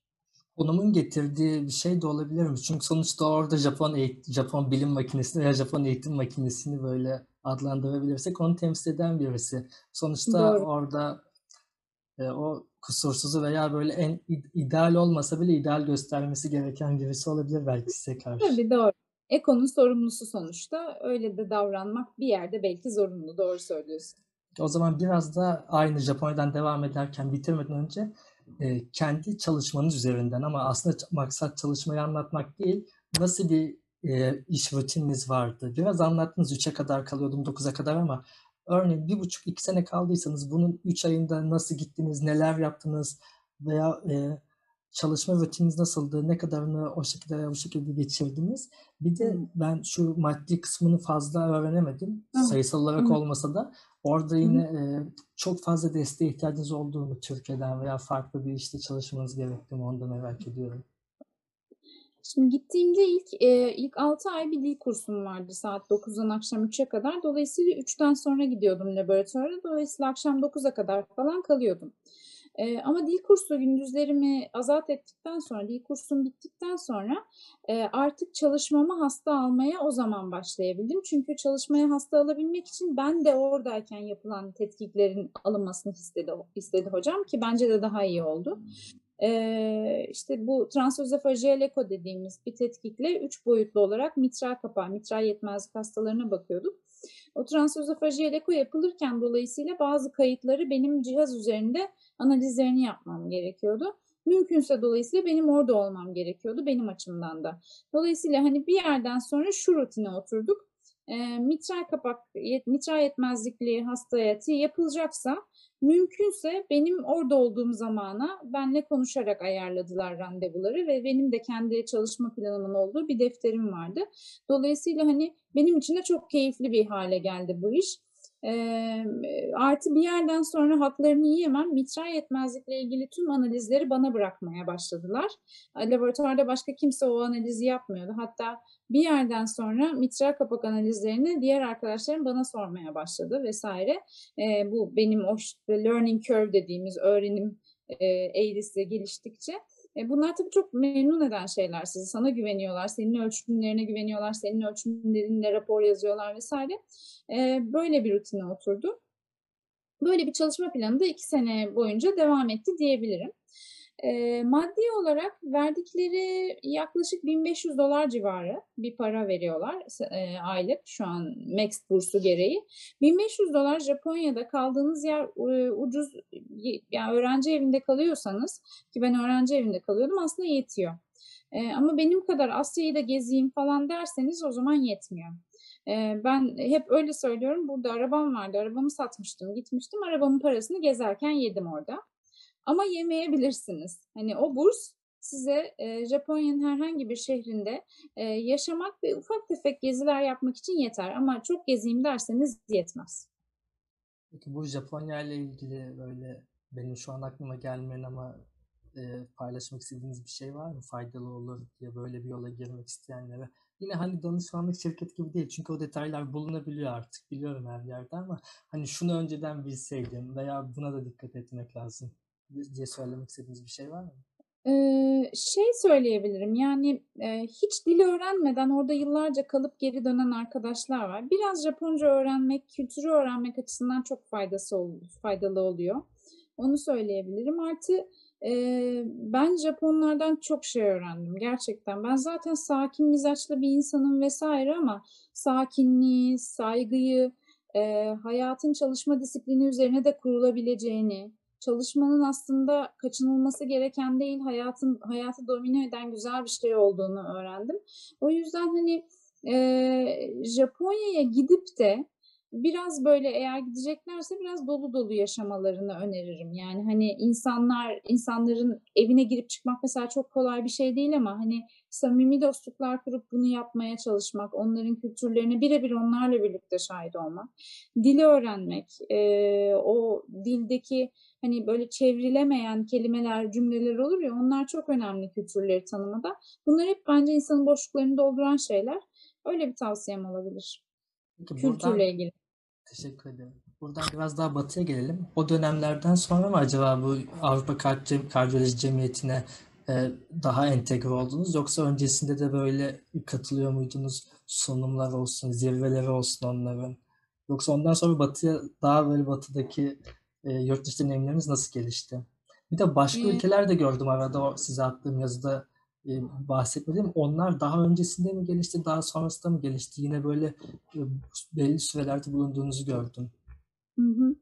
S1: Konumun getirdiği bir şey de olabilir mi? Çünkü sonuçta orada Japon eğit Japon bilim makinesini veya Japon eğitim makinesini böyle adlandırabilirsek onu temsil eden birisi. Sonuçta
S2: Doğru.
S1: orada e, o kusursuzu veya böyle en ideal olmasa bile ideal göstermesi gereken birisi olabilir belki size karşı.
S2: Tabii doğru. Eko'nun sorumlusu sonuçta. Öyle de davranmak bir yerde belki zorunlu. Doğru söylüyorsun.
S1: O zaman biraz da aynı Japonya'dan devam ederken bitirmeden önce e, kendi çalışmanız üzerinden ama aslında maksat çalışmayı anlatmak değil, nasıl bir e, iş rutininiz vardı? Biraz anlattınız 3'e kadar kalıyordum 9'a kadar ama örneğin bir buçuk iki sene kaldıysanız bunun 3 ayında nasıl gittiniz, neler yaptınız veya e, çalışma rutininiz nasıldı, ne kadarını o şekilde bu şekilde geçirdiniz? Bir de ben şu maddi kısmını fazla öğrenemedim.
S2: Hı.
S1: Sayısal olarak
S2: Hı.
S1: olmasa da orada yine e, çok fazla desteğe ihtiyacınız olduğunu Türkiye'den veya farklı bir işte çalışmanız gerekti mi onu da merak ediyorum.
S2: Şimdi gittiğimde ilk e, ilk 6 ay bir dil kursum vardı saat 9'dan akşam 3'e kadar. Dolayısıyla 3'ten sonra gidiyordum laboratuvara. Dolayısıyla akşam 9'a kadar falan kalıyordum. E, ama dil kursu gündüzlerimi azat ettikten sonra, dil kursum bittikten sonra e, artık çalışmama hasta almaya o zaman başlayabildim. Çünkü çalışmaya hasta alabilmek için ben de oradayken yapılan tetkiklerin alınmasını istedi, istedi hocam ki bence de daha iyi oldu. Ee, işte bu transözofajiyel eko dediğimiz bir tetkikle üç boyutlu olarak mitral kapağı, mitral yetmezlik hastalarına bakıyorduk. O transözofajiyel eko yapılırken dolayısıyla bazı kayıtları benim cihaz üzerinde analizlerini yapmam gerekiyordu. Mümkünse dolayısıyla benim orada olmam gerekiyordu benim açımdan da. Dolayısıyla hani bir yerden sonra şu rutine oturduk. E, mitral kapak, yet, mitral yetmezlikli hastaya yapılacaksa mümkünse benim orada olduğum zamana benle konuşarak ayarladılar randevuları ve benim de kendi çalışma planımın olduğu bir defterim vardı. Dolayısıyla hani benim için de çok keyifli bir hale geldi bu iş. Artı bir yerden sonra haklarını yiyemem. Mitral yetmezlikle ilgili tüm analizleri bana bırakmaya başladılar. Laboratuvarda başka kimse o analizi yapmıyordu. Hatta bir yerden sonra mitral kapak analizlerini diğer arkadaşlarım bana sormaya başladı vesaire. Bu benim o learning curve dediğimiz öğrenim e, eğrisi geliştikçe e, bunlar tabii çok memnun eden şeyler sizi. Sana güveniyorlar, senin ölçümlerine güveniyorlar, senin ölçümlerinle rapor yazıyorlar vesaire. E, böyle bir rutine oturdu. Böyle bir çalışma planı da iki sene boyunca devam etti diyebilirim. E, maddi olarak verdikleri yaklaşık 1500 dolar civarı bir para veriyorlar e, aylık şu an Max bursu gereği. 1500 dolar Japonya'da kaldığınız yer e, ucuz yani öğrenci evinde kalıyorsanız ki ben öğrenci evinde kalıyordum aslında yetiyor. E, ama benim kadar Asya'yı da gezeyim falan derseniz o zaman yetmiyor. E, ben hep öyle söylüyorum burada arabam vardı arabamı satmıştım gitmiştim arabamın parasını gezerken yedim orada. Ama yemeyebilirsiniz. Hani o burs size e, Japonya'nın herhangi bir şehrinde e, yaşamak ve ufak tefek geziler yapmak için yeter. Ama çok gezeyim derseniz yetmez.
S1: Peki bu Japonya ile ilgili böyle benim şu an aklıma gelmeyen ama e, paylaşmak istediğiniz bir şey var mı? Faydalı olur diye böyle bir yola girmek isteyenlere. Yine hani danışmanlık şirket gibi değil. Çünkü o detaylar bulunabiliyor artık. Biliyorum her yerde ama hani şunu önceden bilseydim veya buna da dikkat etmek lazım diye söylemek istediğiniz bir şey var mı?
S2: Ee, şey söyleyebilirim yani e, hiç dili öğrenmeden orada yıllarca kalıp geri dönen arkadaşlar var. Biraz Japonca öğrenmek, kültürü öğrenmek açısından çok faydası ol, faydalı oluyor. Onu söyleyebilirim. Artı e, ben Japonlardan çok şey öğrendim gerçekten. Ben zaten sakin mizaçlı bir insanım vesaire ama sakinliği, saygıyı, e, hayatın çalışma disiplini üzerine de kurulabileceğini, çalışmanın aslında kaçınılması gereken değil, hayatın hayatı domine eden güzel bir şey olduğunu öğrendim. O yüzden hani e, Japonya'ya gidip de biraz böyle eğer gideceklerse biraz dolu dolu yaşamalarını öneririm. Yani hani insanlar insanların evine girip çıkmak mesela çok kolay bir şey değil ama hani samimi dostluklar kurup bunu yapmaya çalışmak, onların kültürlerine birebir onlarla birlikte şahit olmak, dili öğrenmek, e, o dildeki hani böyle çevrilemeyen kelimeler, cümleler olur ya onlar çok önemli kültürleri tanımada. Bunlar hep bence insanın boşluklarını dolduran şeyler. Öyle bir tavsiyem olabilir.
S1: Peki
S2: Kültürle
S1: buradan,
S2: ilgili.
S1: teşekkür ederim. Buradan biraz daha batıya gelelim. O dönemlerden sonra mı acaba bu Avrupa Kardiyoloji Cemiyeti'ne e, daha entegre oldunuz? Yoksa öncesinde de böyle katılıyor muydunuz? Sunumlar olsun, zirveleri olsun onların. Yoksa ondan sonra batıya daha böyle batıdaki e, yurt dışı deneyimleriniz nasıl gelişti? Bir de başka
S2: Ee,
S1: ülkeler de gördüm arada o size attığım yazıda bahsetmedim. Onlar daha öncesinde mi gelişti, daha sonrasında mı gelişti? Yine böyle e, belli sürelerde bulunduğunuzu gördüm.
S2: Hı hı.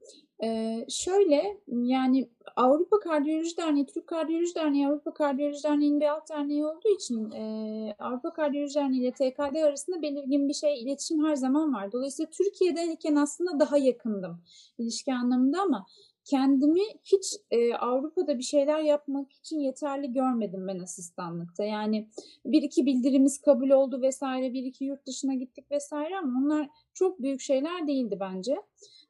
S2: Eee, şöyle, yani Avrupa Kardiyoloji Derneği, Türk Kardiyoloji Derneği, Avrupa Kardiyoloji Derneği'nin bir alt derneği olduğu için eee, Avrupa Kardiyoloji Derneği ile TKD arasında belirgin bir şey, iletişim her zaman var. Dolayısıyla Türkiye'deyken aslında daha yakındım ilişki anlamında ama kendimi hiç e, Avrupa'da bir şeyler yapmak için yeterli görmedim ben asistanlıkta. Yani bir iki bildirimiz kabul oldu vesaire, bir iki yurt dışına gittik vesaire ama onlar çok büyük şeyler değildi bence.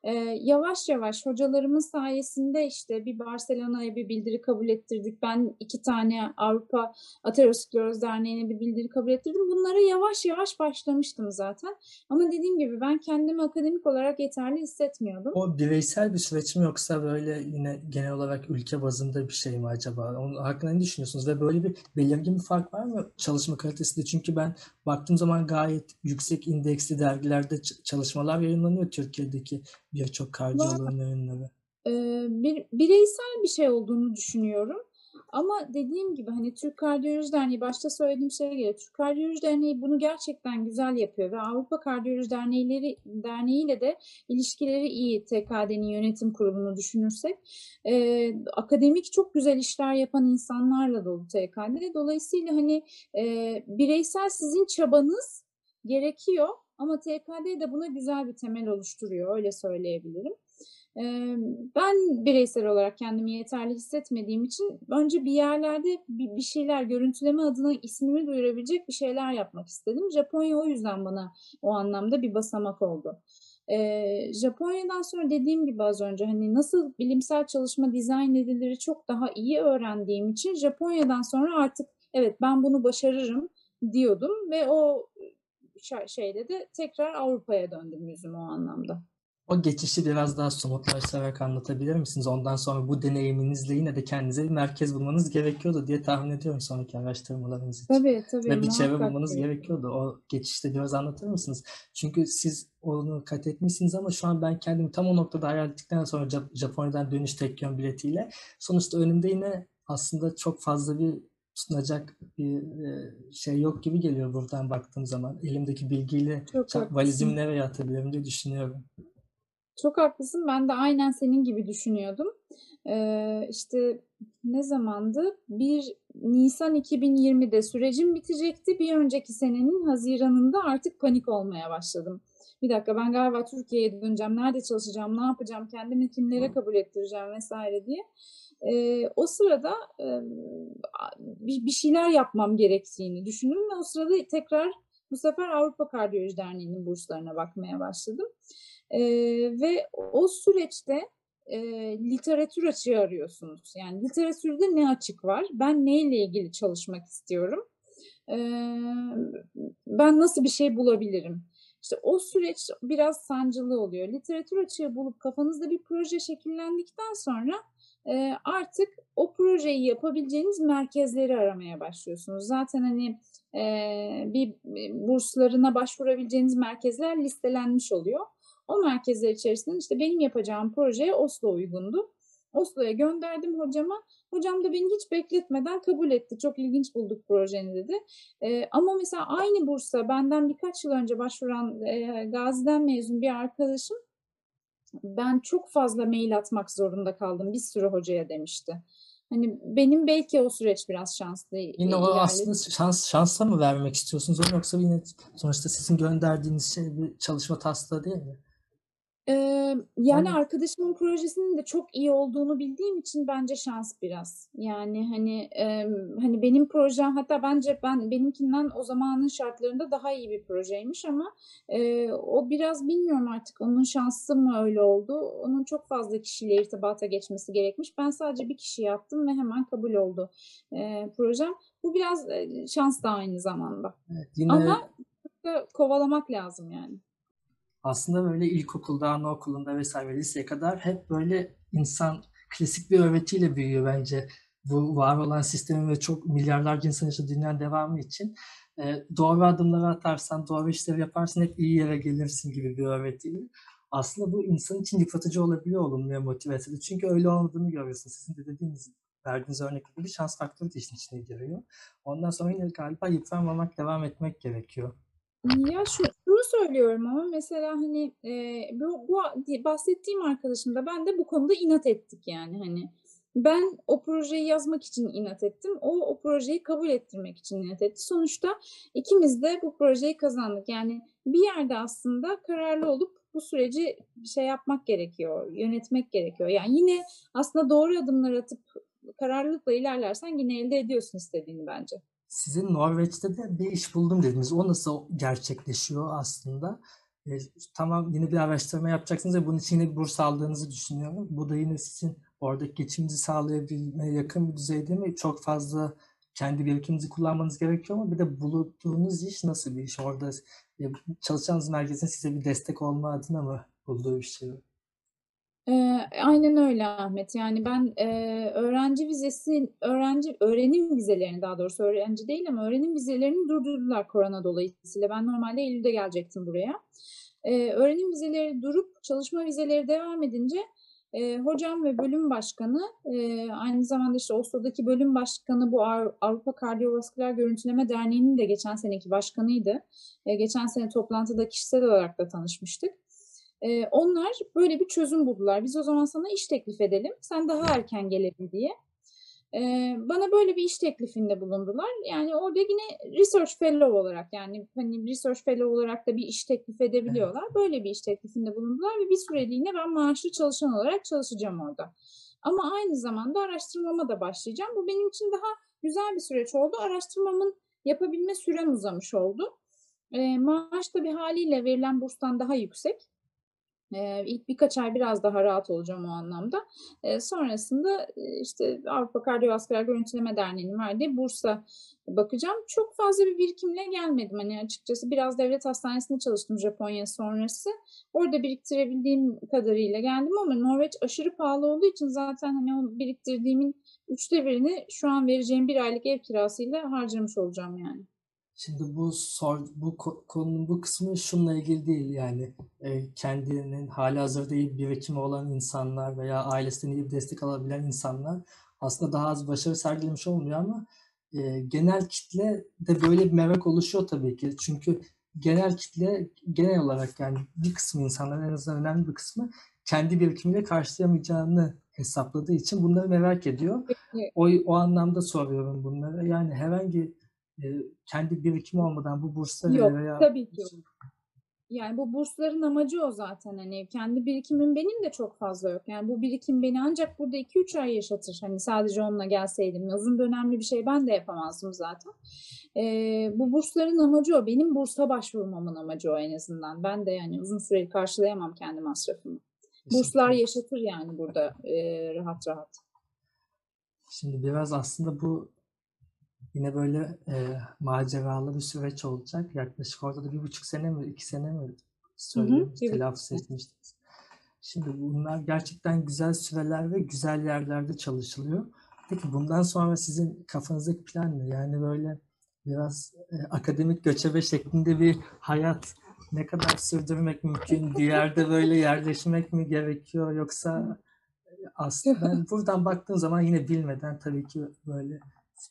S2: Ee, yavaş yavaş hocalarımın sayesinde işte bir Barcelona'ya bir bildiri kabul ettirdik. Ben iki tane Avrupa Ateroskleroz Derneği'ne bir bildiri kabul ettirdim. Bunlara yavaş yavaş başlamıştım zaten. Ama dediğim gibi ben kendimi akademik olarak yeterli hissetmiyordum.
S1: O bireysel bir süreç mi yoksa böyle yine genel olarak ülke bazında bir şey mi acaba? Onun hakkında ne düşünüyorsunuz? Ve böyle bir belirgin bir fark var mı çalışma kalitesinde? Çünkü ben baktığım zaman gayet yüksek indeksli dergilerde çalışmalar yayınlanıyor Türkiye'deki birçok kardiyoloğun yayınları.
S2: Ee, bir, bireysel bir şey olduğunu düşünüyorum. Ama dediğim gibi hani Türk Kardiyoloji Derneği başta söylediğim şeye göre Türk Kardiyoloji Derneği bunu gerçekten güzel yapıyor ve Avrupa Kardiyoloji Dernekleri Derneği ile de ilişkileri iyi TKD'nin yönetim kurulunu düşünürsek. Ee, akademik çok güzel işler yapan insanlarla dolu TKD. Dolayısıyla hani e, bireysel sizin çabanız gerekiyor ama TKD de buna güzel bir temel oluşturuyor öyle söyleyebilirim. Ben bireysel olarak kendimi yeterli hissetmediğim için önce bir yerlerde bir, şeyler görüntüleme adına ismimi duyurabilecek bir şeyler yapmak istedim. Japonya o yüzden bana o anlamda bir basamak oldu. Japonya'dan sonra dediğim gibi az önce hani nasıl bilimsel çalışma dizayn edilir çok daha iyi öğrendiğim için Japonya'dan sonra artık evet ben bunu başarırım diyordum ve o şeyde de tekrar Avrupa'ya döndüm yüzüm o anlamda.
S1: O geçişi biraz daha somutlaştırarak anlatabilir misiniz? Ondan sonra bu deneyiminizle yine de kendinize bir merkez bulmanız gerekiyordu diye tahmin ediyorum sonraki araştırmalarınız için.
S2: Tabii tabii.
S1: Ve bir çevre bulmanız gerekiyordu. O geçişte biraz anlatır mısınız? Çünkü siz onu kat etmişsiniz ama şu an ben kendimi tam o noktada hayal ettikten sonra Japonya'dan dönüş tek yön biletiyle sonuçta önümde yine aslında çok fazla bir sunacak bir şey yok gibi geliyor buradan baktığım zaman. Elimdeki bilgiyle çok valizimi nereye atabilirim diye düşünüyorum.
S2: Çok haklısın. Ben de aynen senin gibi düşünüyordum. Ee, işte ne zamandı? 1 Nisan 2020'de sürecim bitecekti. Bir önceki senenin Haziran'ında artık panik olmaya başladım. Bir dakika ben galiba Türkiye'ye döneceğim. Nerede çalışacağım? Ne yapacağım? Kendimi kimlere kabul ettireceğim vesaire diye. Ee, o sırada e, bir şeyler yapmam gerektiğini düşündüm ve o sırada tekrar bu sefer Avrupa Kardiyoloji Derneği'nin burslarına bakmaya başladım. E, ve o süreçte e, literatür açığı arıyorsunuz. Yani literatürde ne açık var? Ben neyle ilgili çalışmak istiyorum? E, ben nasıl bir şey bulabilirim? İşte o süreç biraz sancılı oluyor. Literatür açığı bulup kafanızda bir proje şekillendikten sonra e, artık o projeyi yapabileceğiniz merkezleri aramaya başlıyorsunuz. Zaten hani e, bir burslarına başvurabileceğiniz merkezler listelenmiş oluyor. O merkezler içerisinden işte benim yapacağım projeye Oslo uygundu. Oslo'ya gönderdim hocama. Hocam da beni hiç bekletmeden kabul etti. Çok ilginç bulduk projeni dedi. E, ama mesela aynı bursa benden birkaç yıl önce başvuran e, Gazi'den mezun bir arkadaşım ben çok fazla mail atmak zorunda kaldım bir sürü hocaya demişti. Hani benim belki o süreç biraz şanslı.
S1: Yine o aslında şans şansla mı vermek istiyorsunuz onu yoksa yine sonuçta sizin gönderdiğiniz şey bir çalışma taslağı değil mi?
S2: Eee, yani Hani arkadaşımın projesinin de çok iyi olduğunu bildiğim için bence şans biraz. Yani hani emm, hani benim projem hatta bence ben benimkinden o zamanın şartlarında daha iyi bir projeymiş ama eee, o biraz bilmiyorum artık onun şansı mı öyle oldu. Onun çok fazla kişiyle irtibata geçmesi gerekmiş. Ben sadece bir kişi yaptım ve hemen kabul oldu eee, projem. Bu biraz eee, şans da aynı zamanda.
S1: Evet, yine
S2: Ama kovalamak lazım yani
S1: aslında böyle ilkokulda, anaokulunda vesaire liseye kadar hep böyle insan klasik bir öğretiyle büyüyor bence. bu var olan sistemin ve çok milyarlarca insan yaşadığı dünyanın devamı için e, doğru adımları atarsan, doğru işleri yaparsan hep iyi yere gelirsin gibi bir öğretiyle. Aslında bu insan için yıpratıcı olabiliyor olumluya motive etse Çünkü öyle olmadığını görüyorsun. Sizin de dediğiniz, verdiğiniz örnek gibi şans faktörü de işin içine giriyor. Ondan sonra yine galiba yıpranmamak, devam etmek gerekiyor.
S2: Ya şu, şunu söylüyorum ama mesela hani e, bu, bu bahsettiğim arkadaşım ben de bu konuda inat ettik yani hani ben o projeyi yazmak için inat ettim. O o projeyi kabul ettirmek için inat etti. Sonuçta ikimiz de bu projeyi kazandık. Yani bir yerde aslında kararlı olup bu süreci şey yapmak gerekiyor, yönetmek gerekiyor. Yani yine aslında doğru adımlar atıp kararlılıkla ilerlersen yine elde ediyorsun istediğini bence.
S1: Sizin Norveç'te de bir iş buldum dediniz. O nasıl gerçekleşiyor aslında? E, tamam yine bir araştırma yapacaksınız ve bunun için yine bir burs aldığınızı düşünüyorum. Bu da yine sizin oradaki geçiminizi sağlayabilmeye yakın bir düzeyde mi? Çok fazla kendi birikiminizi kullanmanız gerekiyor ama bir de bulunduğunuz iş nasıl bir iş? Orada e, çalışacağınız merkezin size bir destek olma adına mı bulduğu bir şey?
S2: Eee, aynen öyle Ahmet. Yani ben, eee, öğrenci vizesi öğrenci öğrenim vizelerini daha doğrusu öğrenci değil ama öğrenim vizelerini durdurdular korona dolayısıyla. Ben normalde eylülde gelecektim buraya. Eee, öğrenim vizeleri durup çalışma vizeleri devam edince, eee, hocam ve bölüm başkanı, eee, aynı zamanda, işte, Oslo'daki bölüm başkanı bu Avrupa Kardiyovasküler Görüntüleme Derneği'nin de geçen seneki başkanıydı. Eee, geçen sene toplantıda kişisel olarak da tanışmıştık. Ee, onlar böyle bir çözüm buldular. Biz o zaman sana iş teklif edelim. Sen daha erken gelebil diye. Ee, bana böyle bir iş teklifinde bulundular. Yani orada yine research fellow olarak yani hani research fellow olarak da bir iş teklif edebiliyorlar. Böyle bir iş teklifinde bulundular ve bir süreliğine ben maaşlı çalışan olarak çalışacağım orada. Ama aynı zamanda araştırmama da başlayacağım. Bu benim için daha güzel bir süreç oldu. Araştırmamın yapabilme sürem uzamış oldu. E, maaş da bir haliyle verilen burstan daha yüksek. Eee, ilk birkaç ay biraz daha rahat olacağım o anlamda. Sonrasında, işte, Avrupa Kardiyovasküler Görüntüleme Derneği'nin verdiği bursa bakacağım. Çok fazla bir birikimle gelmedim. Hani, açıkçası biraz devlet hastanesinde çalıştım Japonya sonrası. Orada biriktirebildiğim kadarıyla geldim ama Norveç aşırı pahalı olduğu için zaten, hani, o biriktirdiğimin üçte birini şu an vereceğim bir aylık ev kirasıyla harcamış olacağım yani.
S1: Şimdi bu sor, bu konunun bu kısmı şununla ilgili değil yani e, kendinin hali hazırda iyi bir birikimi olan insanlar veya ailesinden iyi bir destek alabilen insanlar aslında daha az başarı sergilemiş olmuyor ama e, genel kitle de böyle bir merak oluşuyor tabii ki. Çünkü genel kitle genel olarak yani bir kısmı insanların en azından önemli bir kısmı kendi birikimiyle karşılayamayacağını hesapladığı için bunları merak ediyor. O, o anlamda soruyorum bunları. Yani herhangi kendi birikimi olmadan bu bursları
S2: yok, veya tabii ki yok. Yani bu bursların amacı o zaten hani kendi birikimim benim de çok fazla yok. Yani bu birikim beni ancak burada 2-3 ay yaşatır. Hani sadece onunla gelseydim uzun dönemli bir şey ben de yapamazdım zaten. Ee, bu bursların amacı o. Benim bursa başvurmamın amacı o en azından. Ben de yani uzun süreli karşılayamam kendi masrafımı. Burslar yaşatır yani burada e, rahat rahat.
S1: Şimdi biraz aslında bu Yine böyle e, maceralı bir süreç olacak. Yaklaşık orada da bir buçuk sene mi, iki sene mi söyleyeyim, telaffuz etmiştiniz. Şimdi bunlar gerçekten güzel süreler ve güzel yerlerde çalışılıyor. Peki bundan sonra sizin kafanızdaki plan ne? Yani böyle biraz e, akademik göçebe şeklinde bir hayat ne kadar sürdürmek mümkün? Bir yerde böyle yerleşmek mi gerekiyor? Yoksa e, aslında [LAUGHS] buradan baktığım zaman yine bilmeden tabii ki böyle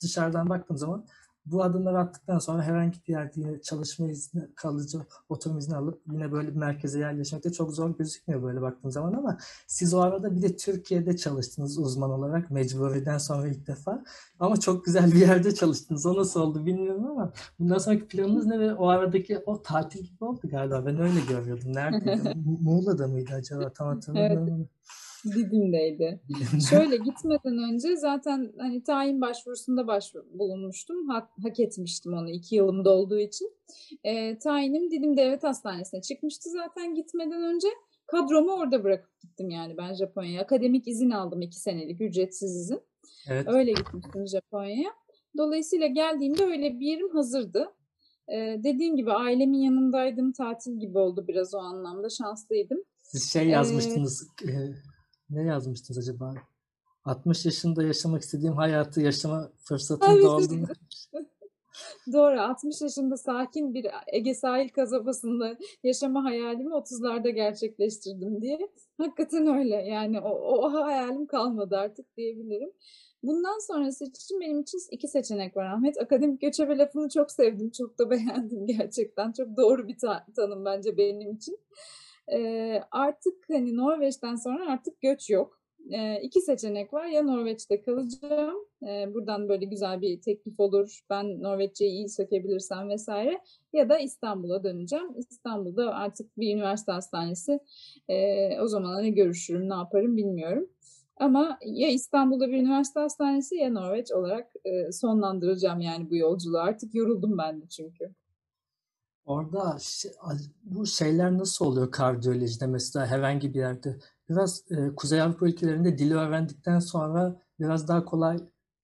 S1: dışarıdan baktığım zaman bu adımları attıktan sonra herhangi bir yerde yine çalışma izni, kalıcı oturum izni alıp yine böyle bir merkeze yerleşmek de çok zor gözükmüyor böyle baktığım zaman ama siz o arada bir de Türkiye'de çalıştınız uzman olarak mecburiden sonra ilk defa ama çok güzel bir yerde çalıştınız. O nasıl oldu bilmiyorum ama bundan sonraki planınız ne ve o aradaki o tatil gibi oldu galiba. Ben öyle görüyordum. Nerede? [LAUGHS] Muğla'da mıydı acaba? Tam hatırlamıyorum. Evet.
S2: Didim'deydi. Şöyle gitmeden önce zaten hani tayin başvurusunda başvur bulunmuştum. Hak, hak etmiştim onu iki yılım dolduğu için. E, tayinim Didim Devlet Hastanesi'ne çıkmıştı zaten gitmeden önce. Kadromu orada bırakıp gittim yani ben Japonya'ya. Akademik izin aldım iki senelik ücretsiz izin. Evet. Öyle gitmiştim Japonya'ya. Dolayısıyla geldiğimde öyle bir yerim hazırdı. Ee, dediğim gibi ailemin yanındaydım. Tatil gibi oldu biraz o anlamda. Şanslıydım.
S1: Siz şey yazmıştınız. Ee, ne yazmıştınız acaba? 60 yaşında yaşamak istediğim hayatı yaşama fırsatım
S2: Evet,
S1: doğdu. [LAUGHS]
S2: Doğru. 60 yaşında sakin bir Ege sahil kasabasında yaşama hayalimi 30'larda gerçekleştirdim diye. Hakikaten öyle. Yani o, o hayalim kalmadı artık diyebilirim. Bundan sonrası için benim için iki seçenek var Ahmet. Akademik göçebe lafını çok sevdim. Çok da beğendim gerçekten. Çok doğru bir ta- tanım bence benim için. Ee, artık hani Norveç'ten sonra artık göç yok. Ee, iki seçenek var. Ya Norveç'te kalacağım. Ee, buradan böyle güzel bir teklif olur. Ben Norveççeyi iyi sökebilirsem vesaire. Ya da İstanbul'a döneceğim. İstanbul'da artık bir üniversite hastanesi. Ee, o zaman ne görüşürüm, ne yaparım bilmiyorum. Ama ya İstanbul'da bir üniversite hastanesi ya Norveç olarak e, sonlandıracağım yani bu yolculuğu. Artık yoruldum ben de çünkü.
S1: Orada şey- bu şeyler nasıl oluyor kardiyolojide mesela herhangi bir yerde? Biraz e, Kuzey Avrupa ülkelerinde dili öğrendikten sonra biraz daha kolay,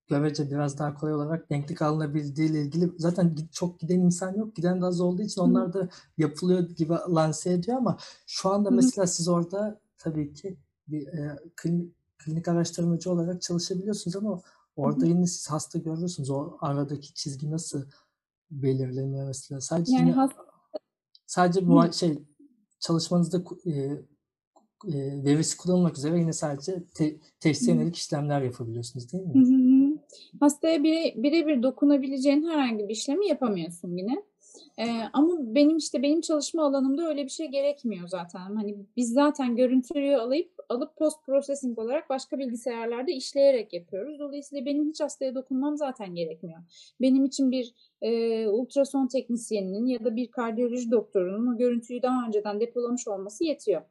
S1: görece biraz daha kolay olarak denklik alınabildiği ile ilgili zaten çok giden insan yok. Giden de az olduğu için onlar da yapılıyor gibi lanse ediyor ama şu anda mesela siz orada tabii ki bir e, klinik, klinik araştırmacı olarak çalışabiliyorsunuz ama orada yine siz hasta görüyorsunuz. O aradaki çizgi nasıl belirleniyor mesela? Sadece
S2: Yani
S1: yine
S2: has
S1: sadece
S2: Hı.
S1: bu şey çalışmanızda e, e, verisi kullanılmak üzere yine sadece te,
S2: Hı
S1: teşhise
S2: hı.
S1: yönelik işlemler yapabiliyorsunuz değil
S2: Hı
S1: mi?
S2: hı hı. Hastaya bire, birebir dokunabileceğin herhangi bir işlemi yapamıyorsun yine. Ee, ama benim işte benim çalışma alanımda öyle bir şey gerekmiyor zaten. Hani biz zaten görüntüyü alıp alıp post processing olarak başka bilgisayarlarda işleyerek yapıyoruz. Dolayısıyla benim hiç hastaya dokunmam zaten gerekmiyor. Benim için bir e, ultrason teknisyeninin ya da bir kardiyoloji doktorunun o görüntüyü daha önceden depolamış olması yetiyor.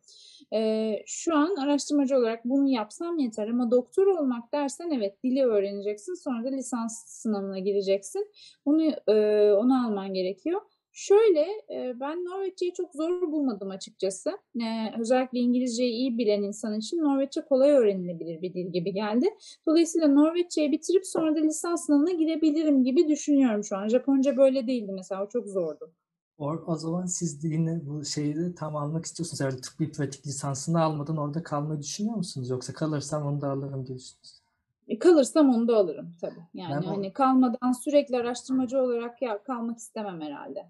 S2: Ee, şu an araştırmacı olarak bunu yapsam yeter ama doktor olmak dersen evet dili öğreneceksin sonra da lisans sınavına gireceksin. Onu e, onu alman gerekiyor. Şöyle e, ben Norveççeyi çok zor bulmadım açıkçası. E, özellikle İngilizceyi iyi bilen insan için Norveççe kolay öğrenilebilir bir dil gibi geldi. Dolayısıyla Norveççeyi bitirip sonra da lisans sınavına girebilirim gibi düşünüyorum şu an. Japonca böyle değildi mesela o çok zordu.
S1: O, o zaman siz de yine bu şeyi de tam almak istiyorsunuz. Yani tıbbi pratik lisansını almadan orada kalmayı düşünüyor musunuz? Yoksa kalırsam onu da alırım diyorsunuz.
S2: E, Kalırsam onu da alırım tabii. Yani
S1: Ben o,
S2: hani kalmadan sürekli araştırmacı olarak ya kalmak istemem herhalde.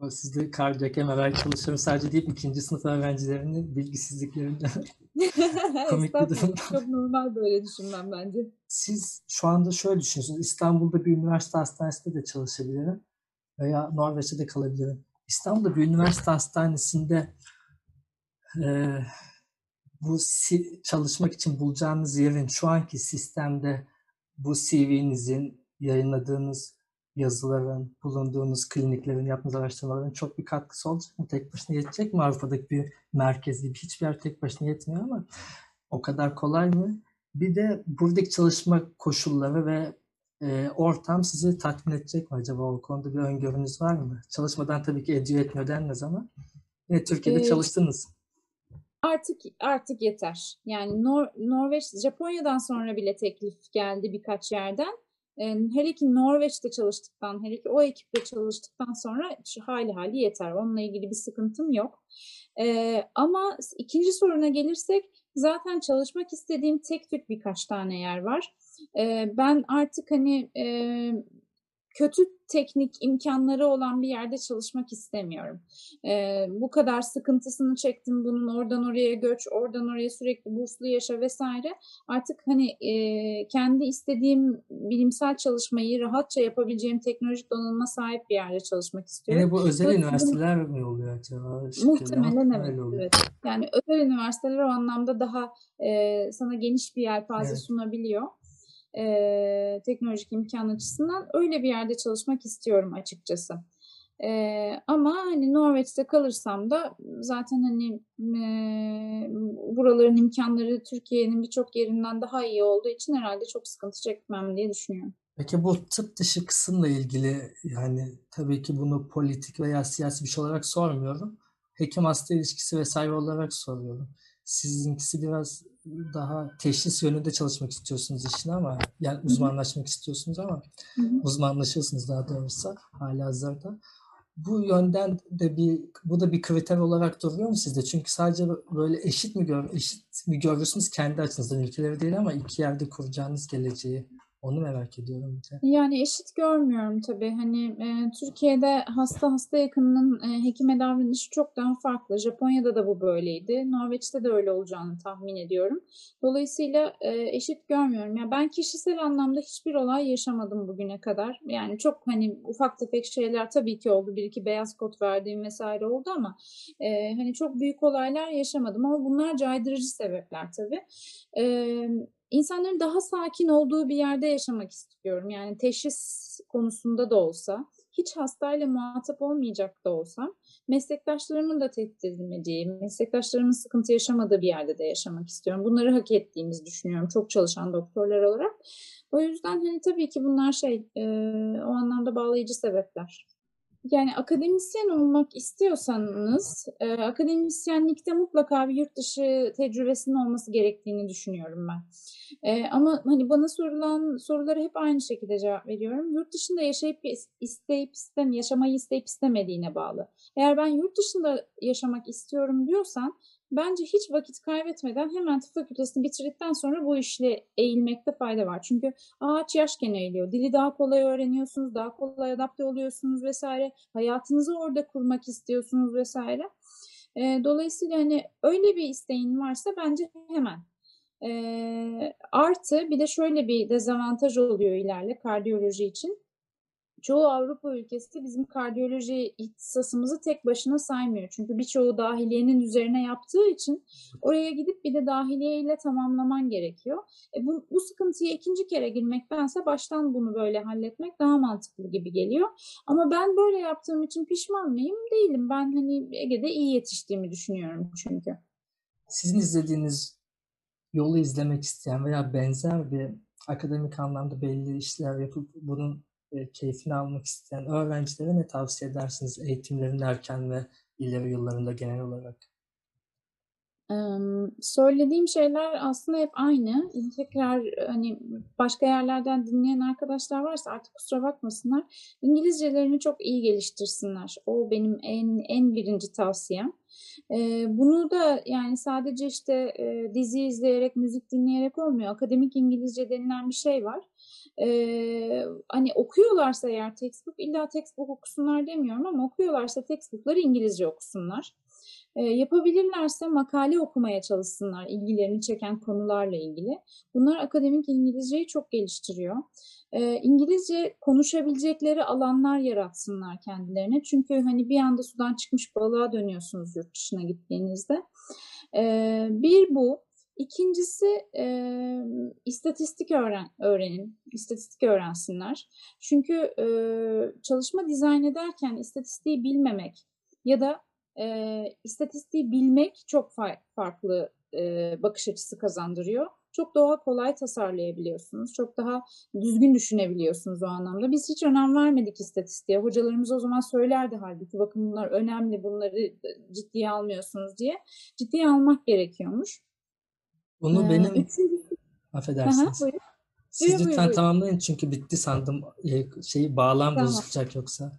S1: O sizde kardiyak MRI çalışıyorum sadece deyip ikinci sınıf öğrencilerinin bilgisizliklerinden [LAUGHS] komik bir durum.
S2: Çok normal böyle düşünmem bence.
S1: Siz şu anda şöyle düşünüyorsunuz. İstanbul'da bir üniversite hastanesinde de çalışabilirim veya Norveç'te de kalabilirim. İstanbul'da bir üniversite hastanesinde e, bu si- çalışmak için bulacağınız yerin şu anki sistemde bu CV'nizin, yayınladığınız yazıların, bulunduğunuz kliniklerin, yaptığınız araştırmaların çok bir katkısı olacak mı? Tek başına yetecek mi? Avrupa'daki bir merkez gibi hiçbir yer tek başına yetmiyor ama o kadar kolay mı? Bir de buradaki çalışma koşulları ve e, ortam sizi tatmin edecek mi acaba? O konuda bir öngörünüz var mı? Çalışmadan tabii ki ediyor etmiyor denmez ama yine Türkiye'de
S2: Ee,
S1: çalıştınız.
S2: Artık artık yeter. Yani Nor Norveç, Japonya'dan sonra bile teklif geldi birkaç yerden. Ee, hele ki Norveç'te çalıştıktan, hele ki o ekipte çalıştıktan sonra şu hali hali yeter. Onunla ilgili bir sıkıntım yok. Ee, ama ikinci soruna gelirsek zaten çalışmak istediğim tek tük birkaç tane yer var. Ee, ben artık hani e, kötü teknik imkanları olan bir yerde çalışmak istemiyorum. Ee, bu kadar sıkıntısını çektim bunun oradan oraya göç, oradan oraya sürekli burslu yaşa vesaire. Artık hani e, kendi istediğim bilimsel çalışmayı rahatça yapabileceğim teknolojik donanıma sahip bir yerde çalışmak istiyorum.
S1: Yine bu özel
S2: Dolayısıyla
S1: üniversiteler mi oluyor acaba?
S2: Muhtemelen evet,
S1: öyle
S2: evet. Yani özel üniversiteler o anlamda daha e, sana geniş bir yelpaze
S1: Evet.
S2: sunabiliyor. E, teknolojik imkan açısından öyle bir yerde çalışmak istiyorum açıkçası. E, ama hani Norveç'te kalırsam da zaten hani e, buraların imkanları Türkiye'nin birçok yerinden daha iyi olduğu için herhalde çok sıkıntı çekmem diye düşünüyorum.
S1: Peki bu tıp dışı kısımla ilgili yani tabii ki bunu politik veya siyasi bir şey olarak sormuyorum. Hekim hasta ilişkisi vesaire olarak soruyorum. Sizinkisi biraz daha teşhis yönünde çalışmak istiyorsunuz işine ama yani uzmanlaşmak istiyorsunuz ama uzmanlaşıyorsunuz daha doğrusu halihazırda. Bu yönden de bir bu da bir kriter olarak duruyor mu sizde? Çünkü sadece böyle eşit mi gör eşit mi görüyorsunuz kendi açınızdan ülkeleri değil ama iki yerde kuracağınız geleceği onu merak ediyorum bir de.
S2: Yani eşit görmüyorum tabii. Hani e, Türkiye'de hasta hasta yakınının e, hekime davranışı çok daha farklı. Japonya'da da bu böyleydi. Norveç'te de öyle olacağını tahmin ediyorum. Dolayısıyla e, eşit görmüyorum. Ya ben kişisel anlamda hiçbir olay yaşamadım bugüne kadar. Yani çok hani ufak tefek şeyler tabii ki oldu. Bir iki beyaz kod verdiğim vesaire oldu ama e, hani çok büyük olaylar yaşamadım ama bunlar caydırıcı sebepler tabii. E, insanların daha sakin olduğu bir yerde yaşamak istiyorum. Yani teşhis konusunda da olsa, hiç hastayla muhatap olmayacak da olsam, meslektaşlarımın da tehdit edilmediği, meslektaşlarımın sıkıntı yaşamadığı bir yerde de yaşamak istiyorum. Bunları hak ettiğimizi düşünüyorum çok çalışan doktorlar olarak. O yüzden hani tabii ki bunlar şey, e, o anlamda bağlayıcı sebepler. Yani akademisyen olmak istiyorsanız, e, akademisyenlikte mutlaka bir yurt dışı tecrübesinin olması gerektiğini düşünüyorum ben. E, ama hani bana sorulan sorulara hep aynı şekilde cevap veriyorum. Yurt dışında yaşayıp isteyip istem yaşamayı isteyip istemediğine bağlı. Eğer ben yurt dışında yaşamak istiyorum diyorsan bence hiç vakit kaybetmeden hemen tıp fakültesini bitirdikten sonra bu işle eğilmekte fayda var. Çünkü ağaç yaşken eğiliyor. Dili daha kolay öğreniyorsunuz, daha kolay adapte oluyorsunuz vesaire. Hayatınızı orada kurmak istiyorsunuz vesaire. E, dolayısıyla hani öyle bir isteğin varsa bence hemen. E, artı bir de şöyle bir dezavantaj oluyor ilerle kardiyoloji için çoğu Avrupa ülkesi bizim kardiyoloji ihtisasımızı tek başına saymıyor. Çünkü birçoğu dahiliyenin üzerine yaptığı için oraya gidip bir de dahiliye ile tamamlaman gerekiyor. E bu, bu sıkıntıya ikinci kere girmektense baştan bunu böyle halletmek daha mantıklı gibi geliyor. Ama ben böyle yaptığım için pişman mıyım? Değilim. Ben hani Ege'de iyi yetiştiğimi düşünüyorum çünkü.
S1: Sizin izlediğiniz yolu izlemek isteyen veya benzer bir akademik anlamda belli işler yapıp bunun e, keyfini almak isteyen öğrencilere ne tavsiye edersiniz eğitimlerin erken ve ileri yıllarında genel olarak?
S2: söylediğim şeyler aslında hep aynı. Tekrar hani başka yerlerden dinleyen arkadaşlar varsa artık kusura bakmasınlar. İngilizcelerini çok iyi geliştirsinler. O benim en en birinci tavsiyem. bunu da yani sadece işte dizi izleyerek, müzik dinleyerek olmuyor. Akademik İngilizce denilen bir şey var. Ee, hani okuyorlarsa eğer textbook illa textbook okusunlar demiyorum ama okuyorlarsa textbookları İngilizce okusunlar. E, yapabilirlerse makale okumaya çalışsınlar ilgilerini çeken konularla ilgili. Bunlar akademik İngilizceyi çok geliştiriyor. E, İngilizce konuşabilecekleri alanlar yaratsınlar kendilerine. Çünkü hani bir anda sudan çıkmış balığa dönüyorsunuz yurt dışına gittiğinizde. E, bir bu. İkincisi e, istatistik öğren, öğrenin, istatistik öğrensinler. Çünkü e, çalışma dizayn ederken istatistiği bilmemek ya da e, istatistiği bilmek çok fa- farklı e, bakış açısı kazandırıyor. Çok daha kolay tasarlayabiliyorsunuz. Çok daha düzgün düşünebiliyorsunuz o anlamda. Biz hiç önem vermedik istatistiğe. Hocalarımız o zaman söylerdi halbuki bakın bunlar önemli bunları ciddiye almıyorsunuz diye. Ciddiye almak gerekiyormuş.
S1: Bunu ee, benim üçüncü... affedersiniz. Aha, Siz buyur, lütfen buyur, tamamlayın çünkü bitti sandım. Şeyi bağlam tamam. bozulacak yoksa.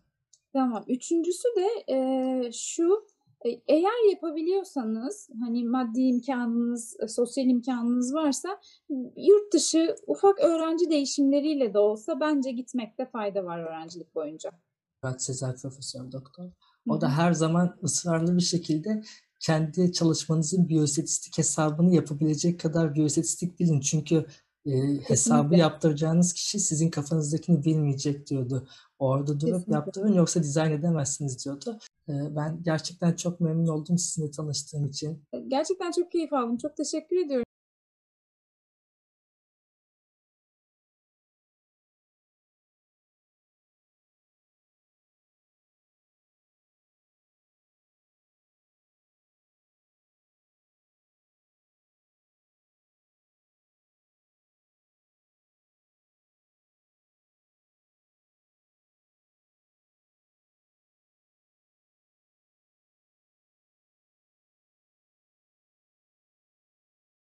S2: Tamam. Üçüncüsü de e, şu e, eğer yapabiliyorsanız hani maddi imkanınız, e, sosyal imkanınız varsa yurt dışı ufak öğrenci değişimleriyle de olsa bence gitmekte fayda var öğrencilik boyunca.
S1: Evet Sezer Profesör Doktor. O da her zaman ısrarlı bir şekilde kendi çalışmanızın biyostatistik hesabını yapabilecek kadar biyostatistik bilin. Çünkü e, hesabı yaptıracağınız kişi sizin kafanızdakini bilmeyecek diyordu. Orada durup Kesinlikle. yaptırın yoksa dizayn edemezsiniz diyordu. E, ben gerçekten çok memnun oldum sizinle tanıştığım için.
S2: Gerçekten çok keyif aldım. Çok teşekkür ediyorum.